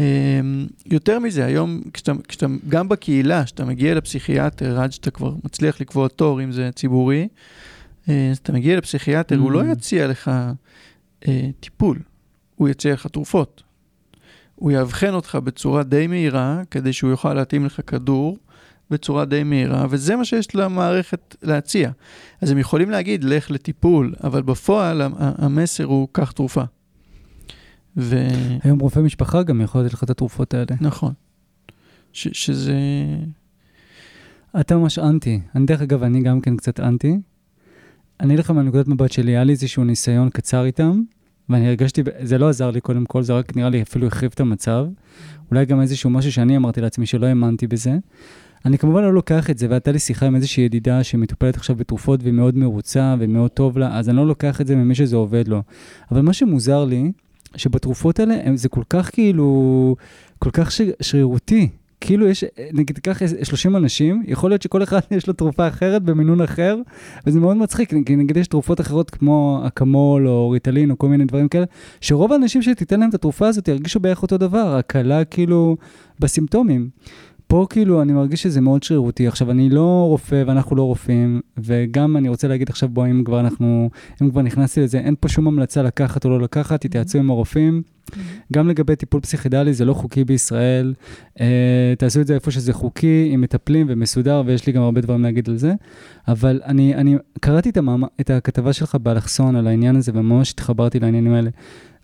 אה, יותר מזה, היום, כשאתה, כשאתה, גם בקהילה, כשאתה מגיע לפסיכיאטר, עד שאתה כבר מצליח לקבוע תור, אם זה ציבורי, אה, אז אתה מגיע לפסיכיאטר, mm. הוא לא יציע לך אה, טיפול, הוא יציע לך תרופות. הוא יאבחן אותך בצורה די מהירה, כדי שהוא יוכל להתאים לך כדור בצורה די מהירה, וזה מה שיש למערכת להציע. אז הם יכולים להגיד, לך לטיפול, אבל בפועל המסר הוא, קח תרופה. ו... היום רופא משפחה גם יכול לתת לך את התרופות האלה. נכון. ש- שזה... אתה ממש אנטי. אני, דרך אגב, אני גם כן קצת אנטי. אני אגיד לך מהנקודת מבט שלי, היה לי איזשהו ניסיון קצר איתם, ואני הרגשתי, זה לא עזר לי קודם כל, זה רק נראה לי אפילו החריף את המצב. אולי גם איזשהו משהו שאני אמרתי לעצמי שלא האמנתי בזה. אני כמובן לא לוקח את זה, והייתה לי שיחה עם איזושהי ידידה שמטופלת עכשיו בתרופות והיא מאוד מרוצה ומאוד טוב לה, אז אני לא לוקח את זה ממי שזה עובד לו. אבל מה שמוזר לי, שבתרופות האלה זה כל כך כאילו, כל כך שרירותי. כאילו יש, נגיד, קח 30 אנשים, יכול להיות שכל אחד יש לו תרופה אחרת במינון אחר, וזה מאוד מצחיק, כי נגיד יש תרופות אחרות כמו אקמול או ריטלין או כל מיני דברים כאלה, שרוב האנשים שתיתן להם את התרופה הזאת ירגישו בערך אותו דבר, הקלה כאילו בסימפטומים. פה כאילו אני מרגיש שזה מאוד שרירותי. עכשיו, אני לא רופא ואנחנו לא רופאים, וגם אני רוצה להגיד עכשיו, בוא, אם כבר אנחנו, אם כבר נכנסתי לזה, אין פה שום המלצה לקחת או לא לקחת, תתייעצו עם הרופאים. גם לגבי טיפול פסיכידלי, זה לא חוקי בישראל. Uh, תעשו את זה איפה שזה חוקי, עם מטפלים ומסודר, ויש לי גם הרבה דברים להגיד על זה. אבל אני, אני קראתי את, המאמר, את הכתבה שלך באלכסון על העניין הזה, וממש התחברתי לעניינים האלה.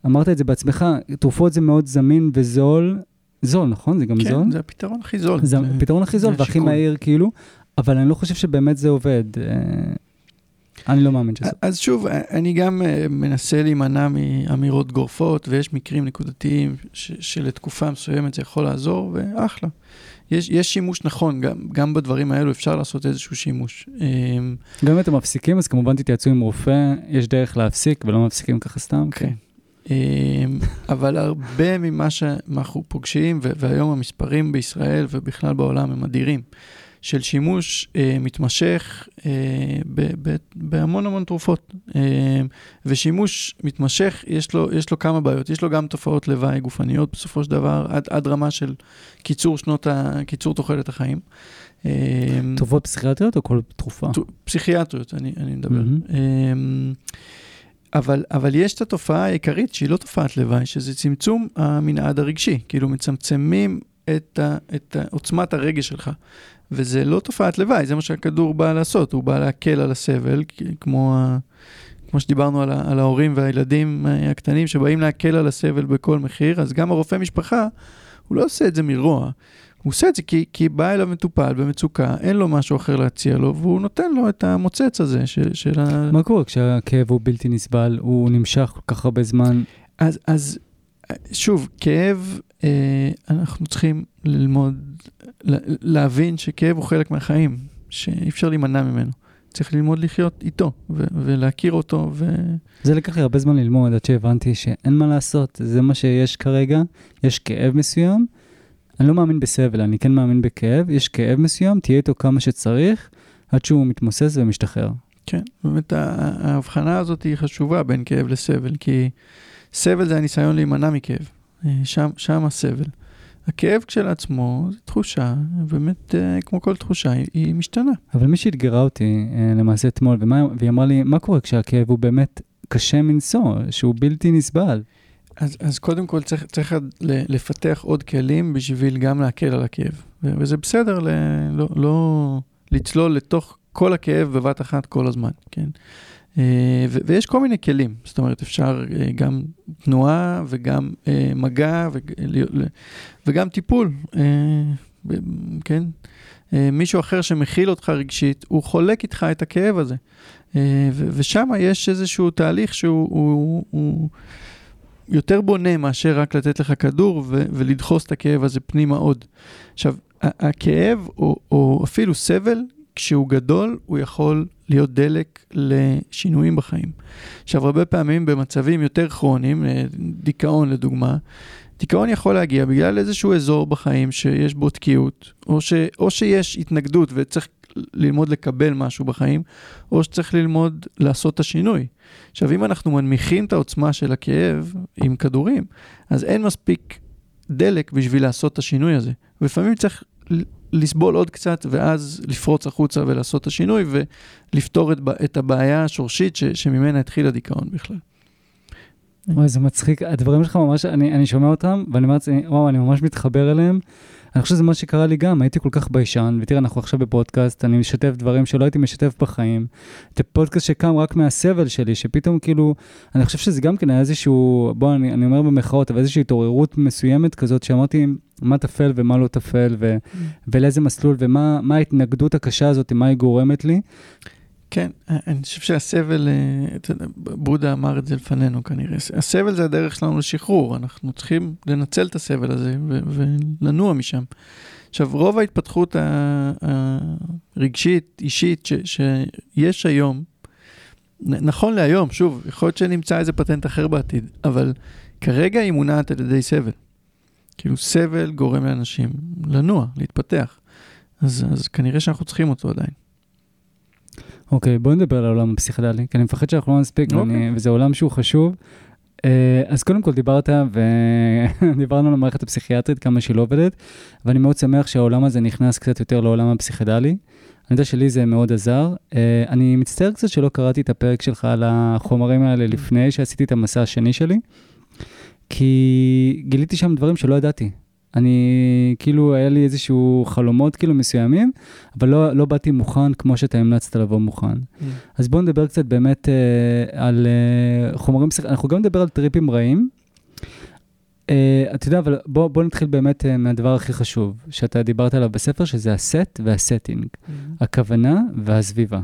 אמרת את זה בעצמך, תרופות זה מאוד זמין וזול, זול, נכון? זה גם כן, זול? כן, זה הפתרון הכי זול. זה הפתרון הכי זול והכי מהיר, כאילו, אבל אני לא חושב שבאמת זה עובד. אה, אני לא מאמין שזה. אז שוב, אני גם אה, מנסה להימנע מאמירות גורפות, ויש מקרים נקודתיים שלתקופה מסוימת זה יכול לעזור, ואחלה. יש, יש שימוש נכון, גם, גם בדברים האלו אפשר לעשות איזשהו שימוש. אמ, גם אם אתם מפסיקים, אז כמובן תתייעצו עם רופא, יש דרך להפסיק ולא מפסיקים ככה סתם. כן. כן. אמ, אבל הרבה ממה שאנחנו פוגשים, והיום המספרים בישראל ובכלל בעולם הם אדירים, של שימוש אה, מתמשך אה, ב- ב- בהמון המון תרופות. אה, ושימוש מתמשך, יש לו, יש לו כמה בעיות. יש לו גם תופעות לוואי גופניות בסופו של דבר, עד, עד רמה של קיצור שנות ה... קיצור תוחלת החיים. אמ, תרופות פסיכיאטריות או כל תרופה? פסיכיאטריות, אני, אני מדבר. Mm-hmm. אבל, אבל יש את התופעה העיקרית שהיא לא תופעת לוואי, שזה צמצום המנעד הרגשי. כאילו מצמצמים את, ה, את עוצמת הרגש שלך. וזה לא תופעת לוואי, זה מה שהכדור בא לעשות, הוא בא להקל על הסבל, כמו, ה, כמו שדיברנו על, ה, על ההורים והילדים הקטנים שבאים להקל על הסבל בכל מחיר, אז גם הרופא משפחה, הוא לא עושה את זה מרוע. הוא עושה את זה כי, כי בא אליו מטופל במצוקה, אין לו משהו אחר להציע לו, והוא נותן לו את המוצץ הזה של, של ה... מה קורה כשהכאב הוא בלתי נסבל, הוא נמשך כל כך הרבה זמן? אז, אז שוב, כאב, אה, אנחנו צריכים ללמוד, להבין שכאב הוא חלק מהחיים, שאי אפשר להימנע ממנו. צריך ללמוד לחיות איתו ו- ולהכיר אותו. ו... זה לקח לי הרבה זמן ללמוד עד שהבנתי שאין מה לעשות, זה מה שיש כרגע, יש כאב מסוים. אני לא מאמין בסבל, אני כן מאמין בכאב, יש כאב מסוים, תהיה איתו כמה שצריך, עד שהוא מתמוסס ומשתחרר. כן, באמת ההבחנה הזאת היא חשובה בין כאב לסבל, כי סבל זה הניסיון להימנע מכאב, אה, שם, שם הסבל. הכאב כשלעצמו זה תחושה, באמת, אה, כמו כל תחושה, היא, היא משתנה. אבל מי שאתגרה אותי אה, למעשה אתמול, ומה, והיא אמרה לי, מה קורה כשהכאב הוא באמת קשה מנשוא, שהוא בלתי נסבל? אז, אז קודם כל צריך, צריך לפתח עוד כלים בשביל גם להקל על הכאב. וזה בסדר ל, לא, לא לצלול לתוך כל הכאב בבת אחת כל הזמן, כן? אה, ו- ויש כל מיני כלים, זאת אומרת, אפשר אה, גם תנועה וגם אה, מגע וגם טיפול, כן? מישהו אחר שמכיל אותך רגשית, הוא חולק איתך את הכאב הזה. ו- ושם יש איזשהו תהליך שהוא... הוא, הוא, יותר בונה מאשר רק לתת לך כדור ו- ולדחוס את הכאב הזה פנימה עוד. עכשיו, הכאב או, או אפילו סבל, כשהוא גדול, הוא יכול להיות דלק לשינויים בחיים. עכשיו, הרבה פעמים במצבים יותר כרוניים, אה, דיכאון לדוגמה, דיכאון יכול להגיע בגלל איזשהו אזור בחיים שיש בו תקיעות, או, ש, או שיש התנגדות וצריך ללמוד לקבל משהו בחיים, או שצריך ללמוד לעשות את השינוי. עכשיו, אם אנחנו מנמיכים את העוצמה של הכאב עם כדורים, אז אין מספיק דלק בשביל לעשות את השינוי הזה. ולפעמים צריך לסבול עוד קצת, ואז לפרוץ החוצה ולעשות את השינוי, ולפתור את, את הבעיה השורשית ש, שממנה התחיל הדיכאון בכלל. וואי, זה מצחיק. הדברים שלך ממש, אני, אני שומע אותם, ואני אומר, וואו, אני ממש מתחבר אליהם. אני חושב שזה מה שקרה לי גם, הייתי כל כך ביישן, ותראה, אנחנו עכשיו בפודקאסט, אני משתף דברים שלא הייתי משתף בחיים. זה פודקאסט שקם רק מהסבל שלי, שפתאום כאילו, אני חושב שזה גם כן היה איזשהו, בוא, אני, אני אומר במחאות, אבל איזושהי התעוררות מסוימת כזאת, שאמרתי, מה טפל ומה לא טפל, ו, mm. ולאיזה מסלול, ומה ההתנגדות הקשה הזאת, מה היא גורמת לי. כן, אני חושב שהסבל, אה, בודה אמר את זה לפנינו כנראה, הסבל זה הדרך שלנו לשחרור, אנחנו צריכים לנצל את הסבל הזה ולנוע משם. עכשיו, רוב ההתפתחות הרגשית, אישית, ש, שיש היום, נכון להיום, שוב, יכול להיות שנמצא איזה פטנט אחר בעתיד, אבל כרגע היא מונעת על ידי סבל. כאילו, סבל גורם לאנשים לנוע, להתפתח. אז, אז כנראה שאנחנו צריכים אותו עדיין. אוקיי, בוא נדבר על העולם הפסיכדלי, כי אני מפחד שאנחנו לא נספיק, אוקיי. וזה עולם שהוא חשוב. Uh, אז קודם כל דיברת, ודיברנו על המערכת הפסיכיאטרית, כמה שהיא לא עובדת, ואני מאוד שמח שהעולם הזה נכנס קצת יותר לעולם הפסיכדלי. אני יודע שלי זה מאוד עזר. Uh, אני מצטער קצת שלא קראתי את הפרק שלך על החומרים האלה לפני שעשיתי את המסע השני שלי, כי גיליתי שם דברים שלא ידעתי. אני, כאילו, היה לי איזשהו חלומות כאילו מסוימים, אבל לא, לא באתי מוכן כמו שאתה המלצת לבוא מוכן. Mm. אז בואו נדבר קצת באמת אה, על אה, חומרים, אנחנו גם נדבר על טריפים רעים. אה, אתה יודע, אבל בוא, בוא נתחיל באמת אה, מהדבר הכי חשוב, שאתה דיברת עליו בספר, שזה הסט והסטינג, mm. הכוונה והסביבה.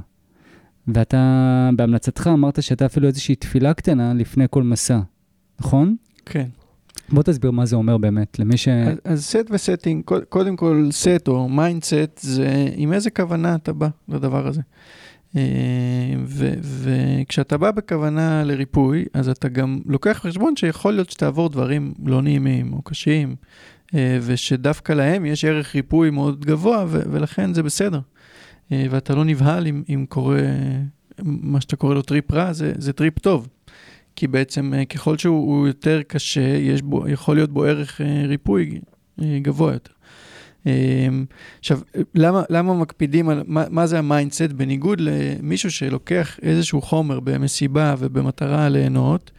ואתה, בהמלצתך אמרת שאתה אפילו איזושהי תפילה קטנה לפני כל מסע, נכון? כן. בוא תסביר מה זה אומר באמת, למי ש... אז, סט וסטינג, קודם כל סט או מיינדסט, זה עם איזה כוונה אתה בא לדבר הזה. אה, וכשאתה בא בכוונה לריפוי, אז אתה גם לוקח בחשבון שיכול להיות שתעבור דברים לא נעימים או קשים, אה, ושדווקא להם יש ערך ריפוי מאוד גבוה, ולכן זה בסדר. אה, ואתה לא נבהל אם, אם קורה, מה שאתה קורא לו טריפ רע, זה, זה טריפ טוב. כי בעצם אה, ככל שהוא יותר קשה, יש בו, יכול להיות בו ערך אה, ריפוי אה, גבוה יותר. עכשיו, למה, למה מקפידים על מה, מה זה המיינדסט, בניגוד למישהו שלוקח איזשהו חומר במסיבה ובמטרה ליהנות,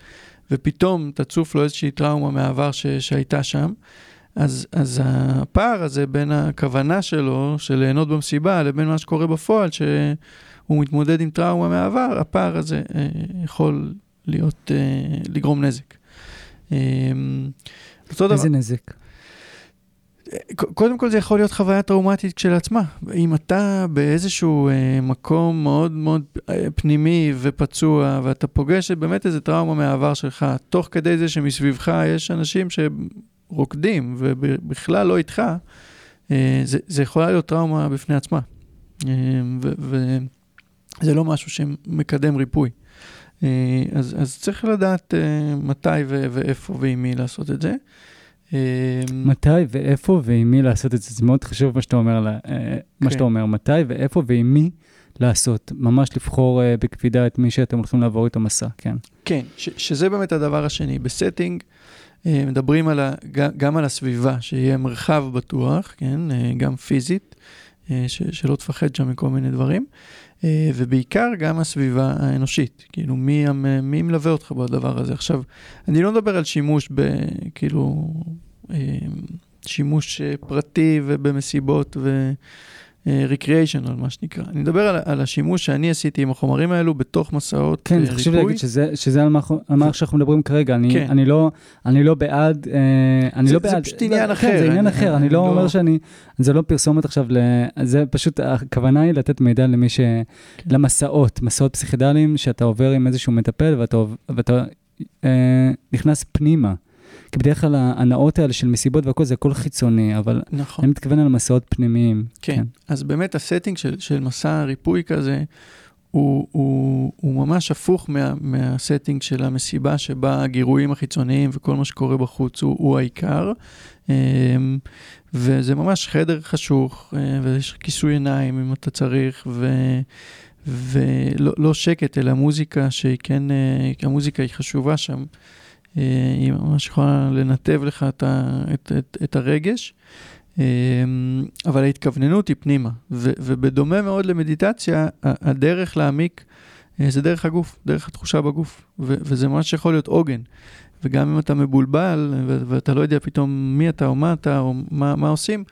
ופתאום תצוף לו איזושהי טראומה מהעבר ש, שהייתה שם, אז, אז הפער הזה בין הכוונה שלו, של ליהנות במסיבה, לבין מה שקורה בפועל, שהוא מתמודד עם טראומה מהעבר, הפער הזה יכול להיות, אה, לגרום נזק. אה, איזה נזק? קודם כל זה יכול להיות חוויה טראומטית כשלעצמה. אם אתה באיזשהו אה, מקום מאוד מאוד פנימי ופצוע, ואתה פוגש באמת איזה טראומה מהעבר שלך, תוך כדי זה שמסביבך יש אנשים שרוקדים ובכלל לא איתך, אה, זה, זה יכולה להיות טראומה בפני עצמה. אה, וזה לא משהו שמקדם ריפוי. אה, אז, אז צריך לדעת אה, מתי ו- ואיפה ועם מי לעשות את זה. אה, מתי ואיפה ועם מי לעשות את זה, זה מאוד חשוב מה שאתה אומר, כן. מה שאתה אומר, מתי ואיפה ועם מי לעשות, ממש לבחור בקפידה את מי שאתם הולכים לעבור איתו מסע, כן. כן, ש- שזה באמת הדבר השני. בסטינג מדברים על ה- גם על הסביבה, שיהיה מרחב בטוח, כן, גם פיזית, ש- שלא תפחד שם מכל מיני דברים. אה, ובעיקר גם הסביבה האנושית, כאילו מי, מי מלווה אותך בדבר הזה. עכשיו, אני לא מדבר על שימוש ב... כאילו... אה, שימוש אה, פרטי ובמסיבות ו... ריקריאיישנל, מה שנקרא. אני מדבר על, על השימוש שאני עשיתי עם החומרים האלו בתוך מסעות כן, ריפוי. כן, חשוב להגיד שזה, שזה על מה, על מה שאנחנו מדברים כרגע. אני, כן. אני, לא, אני לא בעד, אה, אני זה, לא בעד. זה פשוט עניין לא, אחר. כן, זה עניין אני, אחר, אני, אני לא אומר שאני, זה לא פרסומת עכשיו, ל, זה פשוט, הכוונה היא לתת מידע למי ש... כן. למסעות, מסעות פסיכדליים, שאתה עובר עם איזשהו מטפל ואתה, ואתה אה, נכנס פנימה. כי בדרך כלל ההנאות האלה של מסיבות והכל זה הכל חיצוני, אבל נכון. אני מתכוון על מסעות פנימיים. כן, כן. אז באמת הסטינג של, של מסע ריפוי כזה, הוא, הוא, הוא ממש הפוך מה, מהסטינג של המסיבה, שבה הגירויים החיצוניים וכל מה שקורה בחוץ הוא, הוא העיקר. אמ, וזה ממש חדר חשוך, אה, ויש כיסוי עיניים אם אתה צריך, ו, ולא לא שקט, אלא מוזיקה שהיא כן, אה, המוזיקה היא חשובה שם. אה, היא ממש יכולה לנתב לך את, את, את, את הרגש. אמ, אבל ההתכווננות היא פנימה, ו, ובדומה מאוד למדיטציה, הדרך להעמיק אה, זה דרך הגוף, דרך התחושה בגוף, ו, וזה ממש יכול להיות עוגן. וגם אם אתה מבולבל ואתה לא יודע פתאום מי אתה או מה אתה או מה, מה עושים,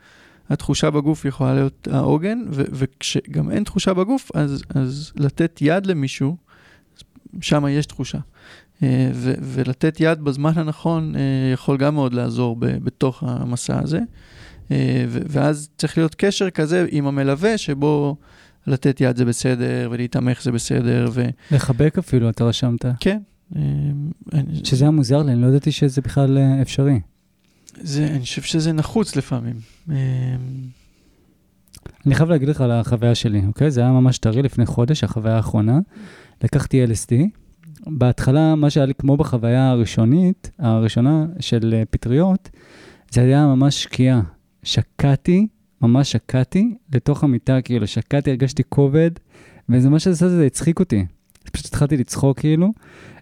התחושה בגוף יכולה להיות העוגן, וכשגם אין תחושה בגוף, אז, אז לתת יד למישהו, שם יש תחושה. אה, ו- ולתת יד בזמן הנכון אה, יכול גם מאוד לעזור ב- בתוך המסע הזה. אה, ואז צריך להיות קשר כזה עם המלווה, שבו לתת יד זה בסדר, ולהתעמך זה בסדר. ו... לחבק אפילו, אתה רשמת. כן. שזה היה מוזר לי, אני לא ידעתי שזה בכלל אפשרי. זה, אני חושב שזה נחוץ לפעמים. אני חייב להגיד לך על החוויה שלי, אוקיי? זה היה ממש טרי לפני חודש, החוויה האחרונה. לקחתי LSD. בהתחלה, מה שהיה לי כמו בחוויה הראשונית, הראשונה של פטריות, זה היה ממש שקיעה. שקעתי, ממש שקעתי לתוך המיטה, כאילו, שקעתי, הרגשתי כובד, וזה מה שעשה זה הצחיק אותי. פשוט התחלתי לצחוק, כאילו,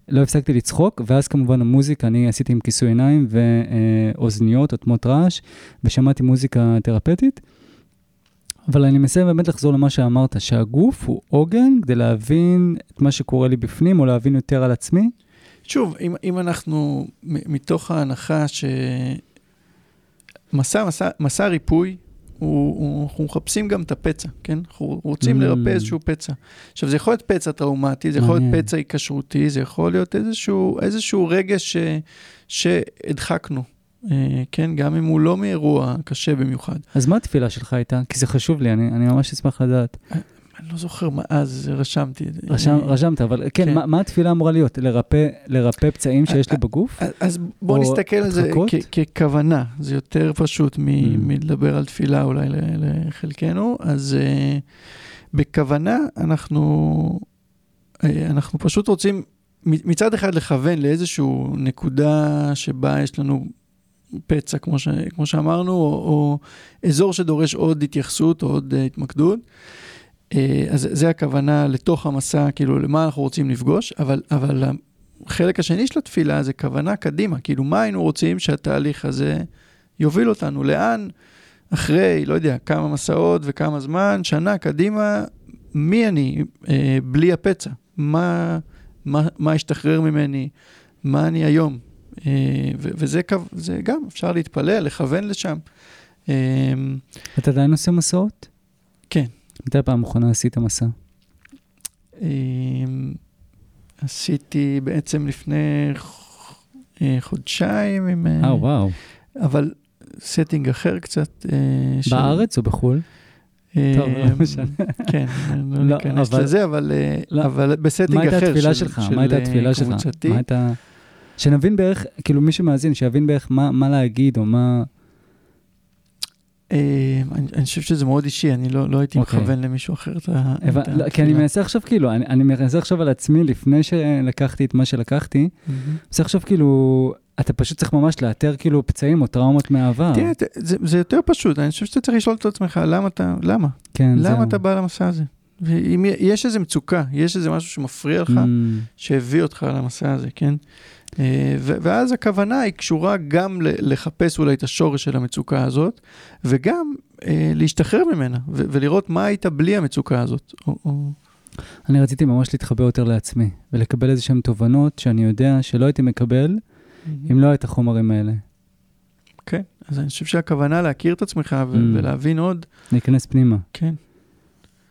לא הפסקתי לצחוק, ואז כמובן המוזיקה, אני עשיתי עם כיסוי עיניים ואוזניות, עוצמות רעש, ושמעתי מוזיקה תרפטית. אבל אני מנסה באמת לחזור למה שאמרת, שהגוף הוא עוגן כדי להבין את מה שקורה לי בפנים, או להבין יותר על עצמי. שוב, אם, אם אנחנו מתוך ההנחה ש... מסע, מסע, מסע ריפוי, הוא, הוא, אנחנו מחפשים גם את הפצע, כן? אנחנו רוצים mm. לרפא איזשהו פצע. עכשיו, זה יכול להיות פצע טראומטי, זה יכול להיות פצע היקשרותי, זה יכול להיות איזשהו, איזשהו רגש ש, שהדחקנו, כן? גם אם הוא לא מאירוע קשה במיוחד. אז מה התפילה שלך הייתה? כי זה חשוב לי, אני, אני ממש אשמח לדעת. אה, אני לא זוכר מה אז רשמתי. רשם, אני... רשמת, אבל כן, כן. מה, מה התפילה אמורה להיות? לרפא, לרפא פצעים שיש לי בגוף? אז בוא נסתכל על זה ככוונה, זה יותר פשוט מ- mm. מלדבר על תפילה אולי לחלקנו. אז uh, בכוונה אנחנו, uh, אנחנו פשוט רוצים מצד אחד לכוון לאיזושהי נקודה שבה יש לנו פצע, כמו, ש, כמו שאמרנו, או, או אזור שדורש עוד התייחסות או עוד uh, התמקדות. אה, אז זה הכוונה לתוך המסע, כאילו, למה אנחנו רוצים לפגוש, אבל, אבל החלק השני של התפילה זה כוונה קדימה, כאילו, מה היינו רוצים שהתהליך הזה יוביל אותנו, לאן, אחרי, לא יודע, כמה מסעות וכמה זמן, שנה קדימה, מי אני אה, בלי הפצע? מה, מה, מה השתחרר ממני? מה אני היום? אה, וזה קו, זה גם, אפשר להתפלל, לכוון לשם. אה, אתה עדיין עושה מסעות? כן. מתי הפעם האחרונה עשית מסע? אמ, עשיתי בעצם לפני אה, חודשיים עם... אה, אה, וואו. אבל סטינג אחר קצת. אה, בארץ או בחו"ל? טוב, לא משנה. כן, לא, לא ניכנס לזה, אבל לא. בסטינג אחר. מה הייתה התפילה שלך? מה הייתה התפילה שלך? מה. שנבין בערך, כאילו מי שמאזין, שיבין בערך מה להגיד או מה... אה, אני חושב שזה מאוד אישי, אני לא, לא הייתי אוקיי. מכוון למישהו אחר את ה... לא, כי אני מנסה עכשיו כאילו, אני מנסה עכשיו על עצמי לפני שלקחתי את מה שלקחתי, מנסה עכשיו כאילו, אתה פשוט צריך ממש לאתר כאילו פצעים או טראומות מהעבר. תראה, זה יותר פשוט, אני חושב שאתה צריך לשאול את עצמך, למה אתה, למה? כן, זהו. למה אתה בא למסע הזה? ואם יש איזו מצוקה, יש איזה משהו שמפריע לך, שהביא אותך למסע הזה, כן? אה, ואז הכוונה היא קשורה גם לחפש אולי את השורש של המצוקה הזאת, וגם אה, להשתחרר ממנה, ולראות מה היית בלי המצוקה הזאת. אני רציתי ממש להתחבר יותר לעצמי, ולקבל איזה שהן תובנות שאני יודע שלא הייתי מקבל אם לא היה את החומרים האלה. כן, אז אני חושב שהכוונה להכיר את עצמך ולהבין עוד. להיכנס פנימה. כן.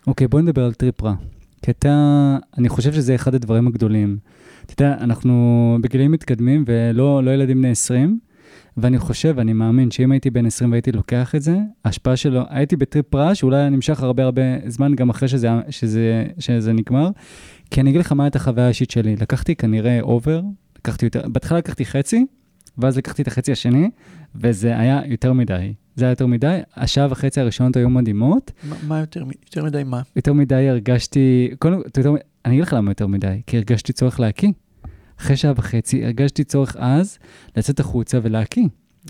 אוקיי, בוא נדבר על טריפ רע. כי אתה, אני חושב שזה אחד הדברים הגדולים. אתה יודע, אנחנו בגילים מתקדמים ולא לא ילדים בני 20, ואני חושב, אני מאמין שאם הייתי בן 20 והייתי לוקח את זה, ההשפעה שלו, הייתי בטריפ רע שאולי היה נמשך הרבה הרבה זמן גם אחרי שזה, שזה, שזה נגמר. כי אני אגיד לך מה הייתה החוויה האישית שלי. לקחתי כנראה over, לקחתי יותר, בהתחלה לקחתי חצי, ואז לקחתי את החצי השני, וזה היה יותר מדי. זה היה יותר מדי. השעה וחצי הראשונות היו מדהימות. מה, מה יותר, יותר מדי מה? יותר מדי הרגשתי, קודם כל, יותר, אני אגיד לך למה יותר מדי, כי הרגשתי צורך להקיא. אחרי שעה וחצי הרגשתי צורך אז לצאת החוצה ולהקיא.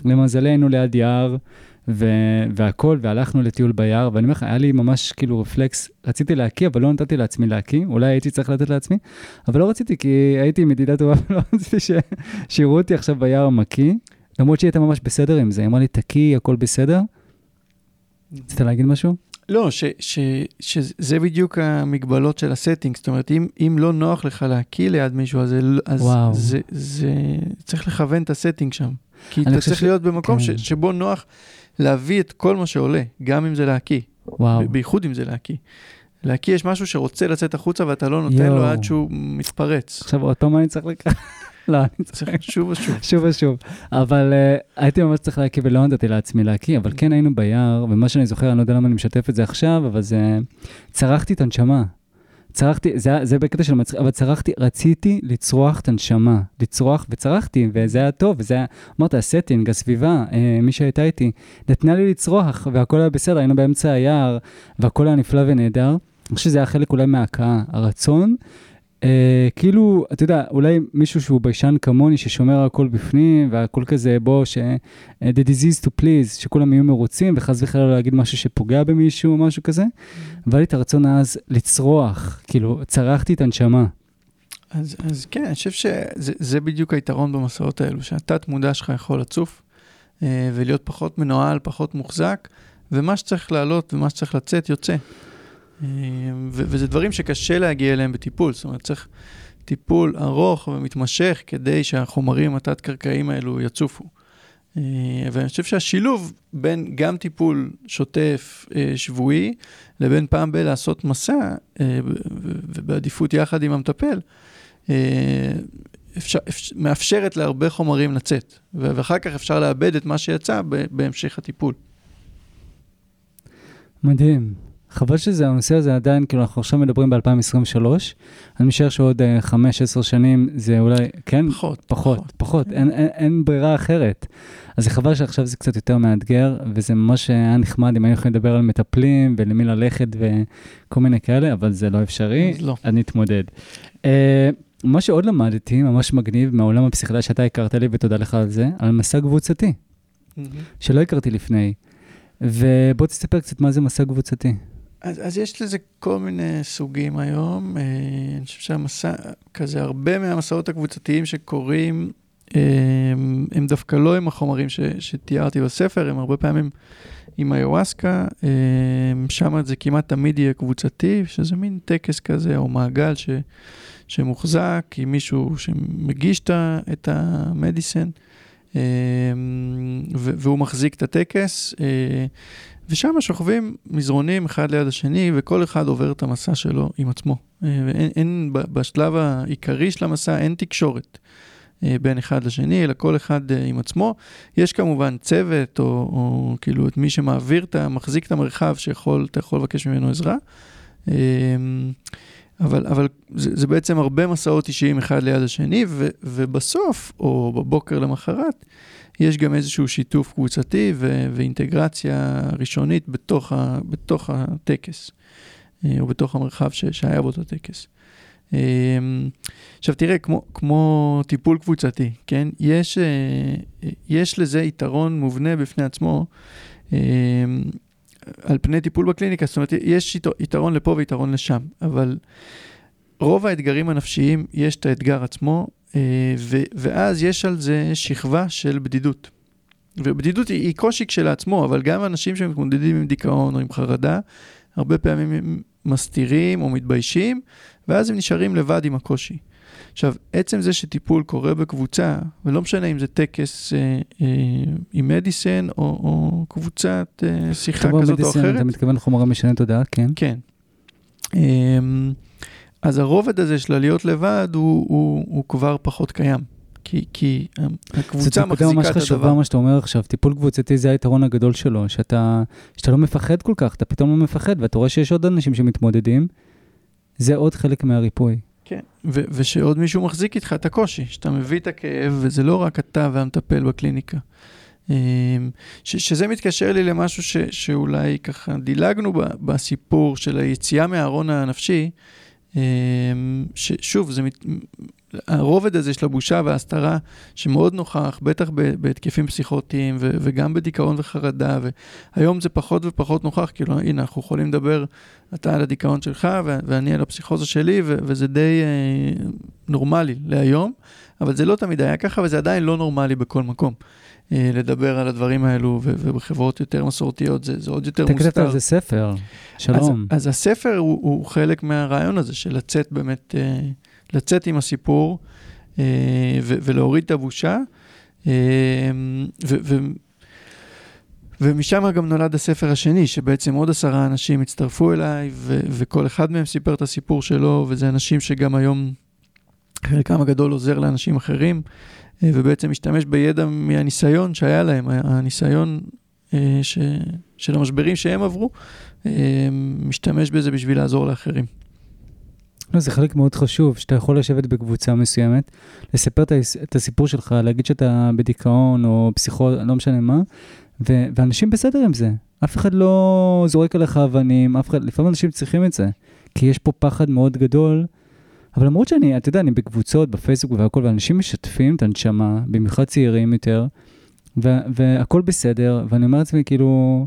למזלי היינו ליד יער ו- והכל, והלכנו לטיול ביער, ואני אומר לך, היה לי ממש כאילו רפלקס, רציתי להקיא, אבל לא נתתי לעצמי להקיא, אולי הייתי צריך לתת לעצמי, אבל לא רציתי, כי הייתי עם ידידה טובה ולא רציתי ש- שיראו אותי עכשיו ביער מקיא, למרות שהיא הייתה ממש בסדר עם זה, היא אמרה לי, תקיא, הכל בסדר. רצית להגיד משהו? לא, ש, ש, שזה בדיוק המגבלות של הסטינג, זאת אומרת, אם, אם לא נוח לך להקיא ליד מישהו, אז, אז וואו. זה, זה, צריך לכוון את הסטינג שם. כי אתה צריך ש- להיות במקום כן. ש, שבו נוח להביא את כל מה שעולה, גם אם זה להקיא, וואו. בייחוד אם זה להקיא. להקיא יש משהו שרוצה לצאת החוצה ואתה לא נותן לו יואו. עד שהוא מתפרץ. עכשיו עוד פעם אני צריך לקחת? לא, אני צריך שוב ושוב. שוב ושוב. אבל אה, הייתי ממש צריך להקיא ולא נתתי לעצמי להקיא, אבל כן היינו ביער, ומה שאני זוכר, אני לא יודע למה אני משתף את זה עכשיו, אבל זה... צרחתי את הנשמה. צרחתי, זה, זה בקטע של מצחיק, אבל צרחתי, רציתי לצרוח את הנשמה, לצרוח, וצרחתי, וזה היה טוב, וזה היה, אמרת, הסטינג, הסביבה, אה, מי שהייתה איתי, נתנה לי לצרוח, והכל היה בסדר, היינו באמצע היער, והכל היה נפלא ונהדר. אני חושב שזה היה חלק אולי מההקאה, הרצון. אה, כאילו, אתה יודע, אולי מישהו שהוא ביישן כמוני, ששומר הכל בפנים, והכל כזה, בוא, ש... אה, the disease to please, שכולם יהיו מרוצים, וחס וחלילה להגיד משהו שפוגע במישהו או משהו כזה. והיה לי את הרצון אז לצרוח, כאילו, צרחתי את הנשמה. אז, אז כן, אני חושב שזה זה בדיוק היתרון במסעות האלו, שהתת מודע שלך יכול לצוף אה, ולהיות פחות מנוהל, פחות מוחזק, ומה שצריך לעלות ומה שצריך לצאת, יוצא. ו- וזה דברים שקשה להגיע אליהם בטיפול, זאת אומרת, צריך טיפול ארוך ומתמשך כדי שהחומרים התת-קרקעיים האלו יצופו. אה, ואני חושב שהשילוב בין גם טיפול שוטף אה, שבועי, לבין פעם בלעשות מסע, אה, ובעדיפות יחד עם המטפל, אה, אפשר, אפשר, מאפשרת להרבה חומרים לצאת, ואחר כך אפשר לאבד את מה שיצא ב- בהמשך הטיפול. מדהים. חבל שזה, הנושא הזה עדיין, כאילו, אנחנו עכשיו מדברים ב-2023, אני משער שעוד 5-10 שנים זה אולי, כן? פחות, פחות, פחות, אין, אין, אין ברירה אחרת. אז זה חבל שעכשיו זה קצת יותר מאתגר, וזה ממש היה נחמד אם היינו יכולים לדבר על מטפלים ולמי ללכת וכל מיני כאלה, אבל זה לא אפשרי, אז לא. אני אתמודד. Uh, מה שעוד למדתי, ממש מגניב, מהעולם הפסיכולוגי שאתה הכרת לי, ותודה לך על זה, על מסע קבוצתי, שלא הכרתי לפני. ובוא תספר קצת מה זה מסע קבוצתי. אז, אז יש לזה כל מיני סוגים היום. אה, אני חושב שהמסע, כזה הרבה מהמסעות הקבוצתיים שקורים, אה, הם דווקא לא עם החומרים ש, שתיארתי בספר, הם הרבה פעמים עם איוואסקה. אה, שם זה כמעט תמיד יהיה קבוצתי, שזה מין טקס כזה, או מעגל ש, שמוחזק עם מישהו שמגיש את המדיסן, אה, והוא מחזיק את הטקס. ושם שוכבים מזרונים אחד ליד השני, וכל אחד עובר את המסע שלו עם עצמו. אה, ואין, אין, בשלב העיקרי של המסע אין תקשורת אה, בין אחד לשני, אלא כל אחד אה, עם עצמו. יש כמובן צוות, או, או כאילו את מי שמעביר את. מחזיק את המרחב, שיכול, אתה יכול לבקש ממנו עזרה. אבל, אבל זה, זה בעצם הרבה מסעות אישיים אחד ליד השני, ו, ובסוף, או בבוקר למחרת, יש גם איזשהו שיתוף קבוצתי ו- ואינטגרציה ראשונית בתוך, ה- בתוך הטקס, אה, או בתוך המרחב ש- שהיה באותו טקס. אה, עכשיו תראה, כמו, כמו טיפול קבוצתי, כן? יש, אה, יש לזה יתרון מובנה בפני עצמו על פני טיפול בקליניקה, זאת אומרת, יש יתר- יתרון לפה ויתרון לשם, אבל רוב האתגרים הנפשיים, יש את האתגר עצמו, ו- ואז יש על זה שכבה של בדידות. ובדידות היא, היא קושי כשלעצמו, אבל גם אנשים שמתמודדים עם דיכאון או עם חרדה, הרבה פעמים הם מסתירים או מתביישים, ואז הם נשארים לבד עם הקושי. עכשיו, עצם זה שטיפול קורה בקבוצה, ולא משנה אם זה טקס אה, אה, עם מדיסן או, או קבוצת אה, שיחה כזאת או מדיסין, אחרת, אתה מתכוון לחומרים משנה תודעה, כן? כן. אמ, אז הרובד הזה של להיות לבד הוא, הוא, הוא כבר פחות קיים. כי, כי אמ, זאת הקבוצה נקודה מחזיקה ממש את חשובה הדבר. מה שאתה אומר עכשיו, טיפול קבוצתי זה היתרון הגדול שלו, שאתה, שאתה לא מפחד כל כך, אתה פתאום לא מפחד, ואתה רואה שיש עוד אנשים שמתמודדים, זה עוד חלק מהריפוי. כן, ו- ושעוד מישהו מחזיק איתך את הקושי, שאתה מביא את הכאב, וזה לא רק אתה והמטפל בקליניקה. ש, שזה מתקשר לי למשהו ש, שאולי ככה דילגנו ב, בסיפור של היציאה מהארון הנפשי, ששוב, זה מת, הרובד הזה של הבושה וההסתרה, שמאוד נוכח, בטח בהתקפים פסיכוטיים ו- וגם בדיכאון וחרדה, והיום זה פחות ופחות נוכח, כאילו, הנה, אנחנו יכולים לדבר, אתה על הדיכאון שלך ו- ואני על הפסיכוזה שלי, ו- וזה די אה, נורמלי להיום, אבל זה לא תמיד היה ככה, וזה עדיין לא נורמלי בכל מקום. אה, לדבר על הדברים האלו, ובחברות יותר מסורתיות זה, זה עוד יותר מוסתר. אתה כתבת על זה ספר, שלום. אז, אז הספר הוא, הוא חלק מהרעיון הזה של לצאת באמת... אה, לצאת עם הסיפור אה, ו- ולהוריד את הבושה. ו- ו- ומשם גם נולד הספר השני, שבעצם עוד עשרה אנשים הצטרפו אליי, ו- וכל אחד מהם סיפר את הסיפור שלו, וזה אנשים שגם היום חלקם הגדול עוזר לאנשים אחרים, ובעצם משתמש בידע מהניסיון שהיה להם, הניסיון ש- של המשברים שהם עברו, משתמש בזה בשביל לעזור לאחרים. לא, זה חלק מאוד חשוב, שאתה יכול לשבת בקבוצה מסוימת, לספר את הסיפור שלך, להגיד שאתה בדיכאון או פסיכו, לא משנה מה, ו- ואנשים בסדר עם זה. אף אחד לא זורק עליך אבנים, אף אחד, לפעמים אנשים צריכים את זה, כי יש פה פחד מאוד גדול. אבל למרות שאני, אתה יודע, אני בקבוצות, בפייסבוק והכל, ואנשים משתפים את הנשמה, במיוחד צעירים יותר, והכל בסדר, ואני אומר לעצמי, כאילו,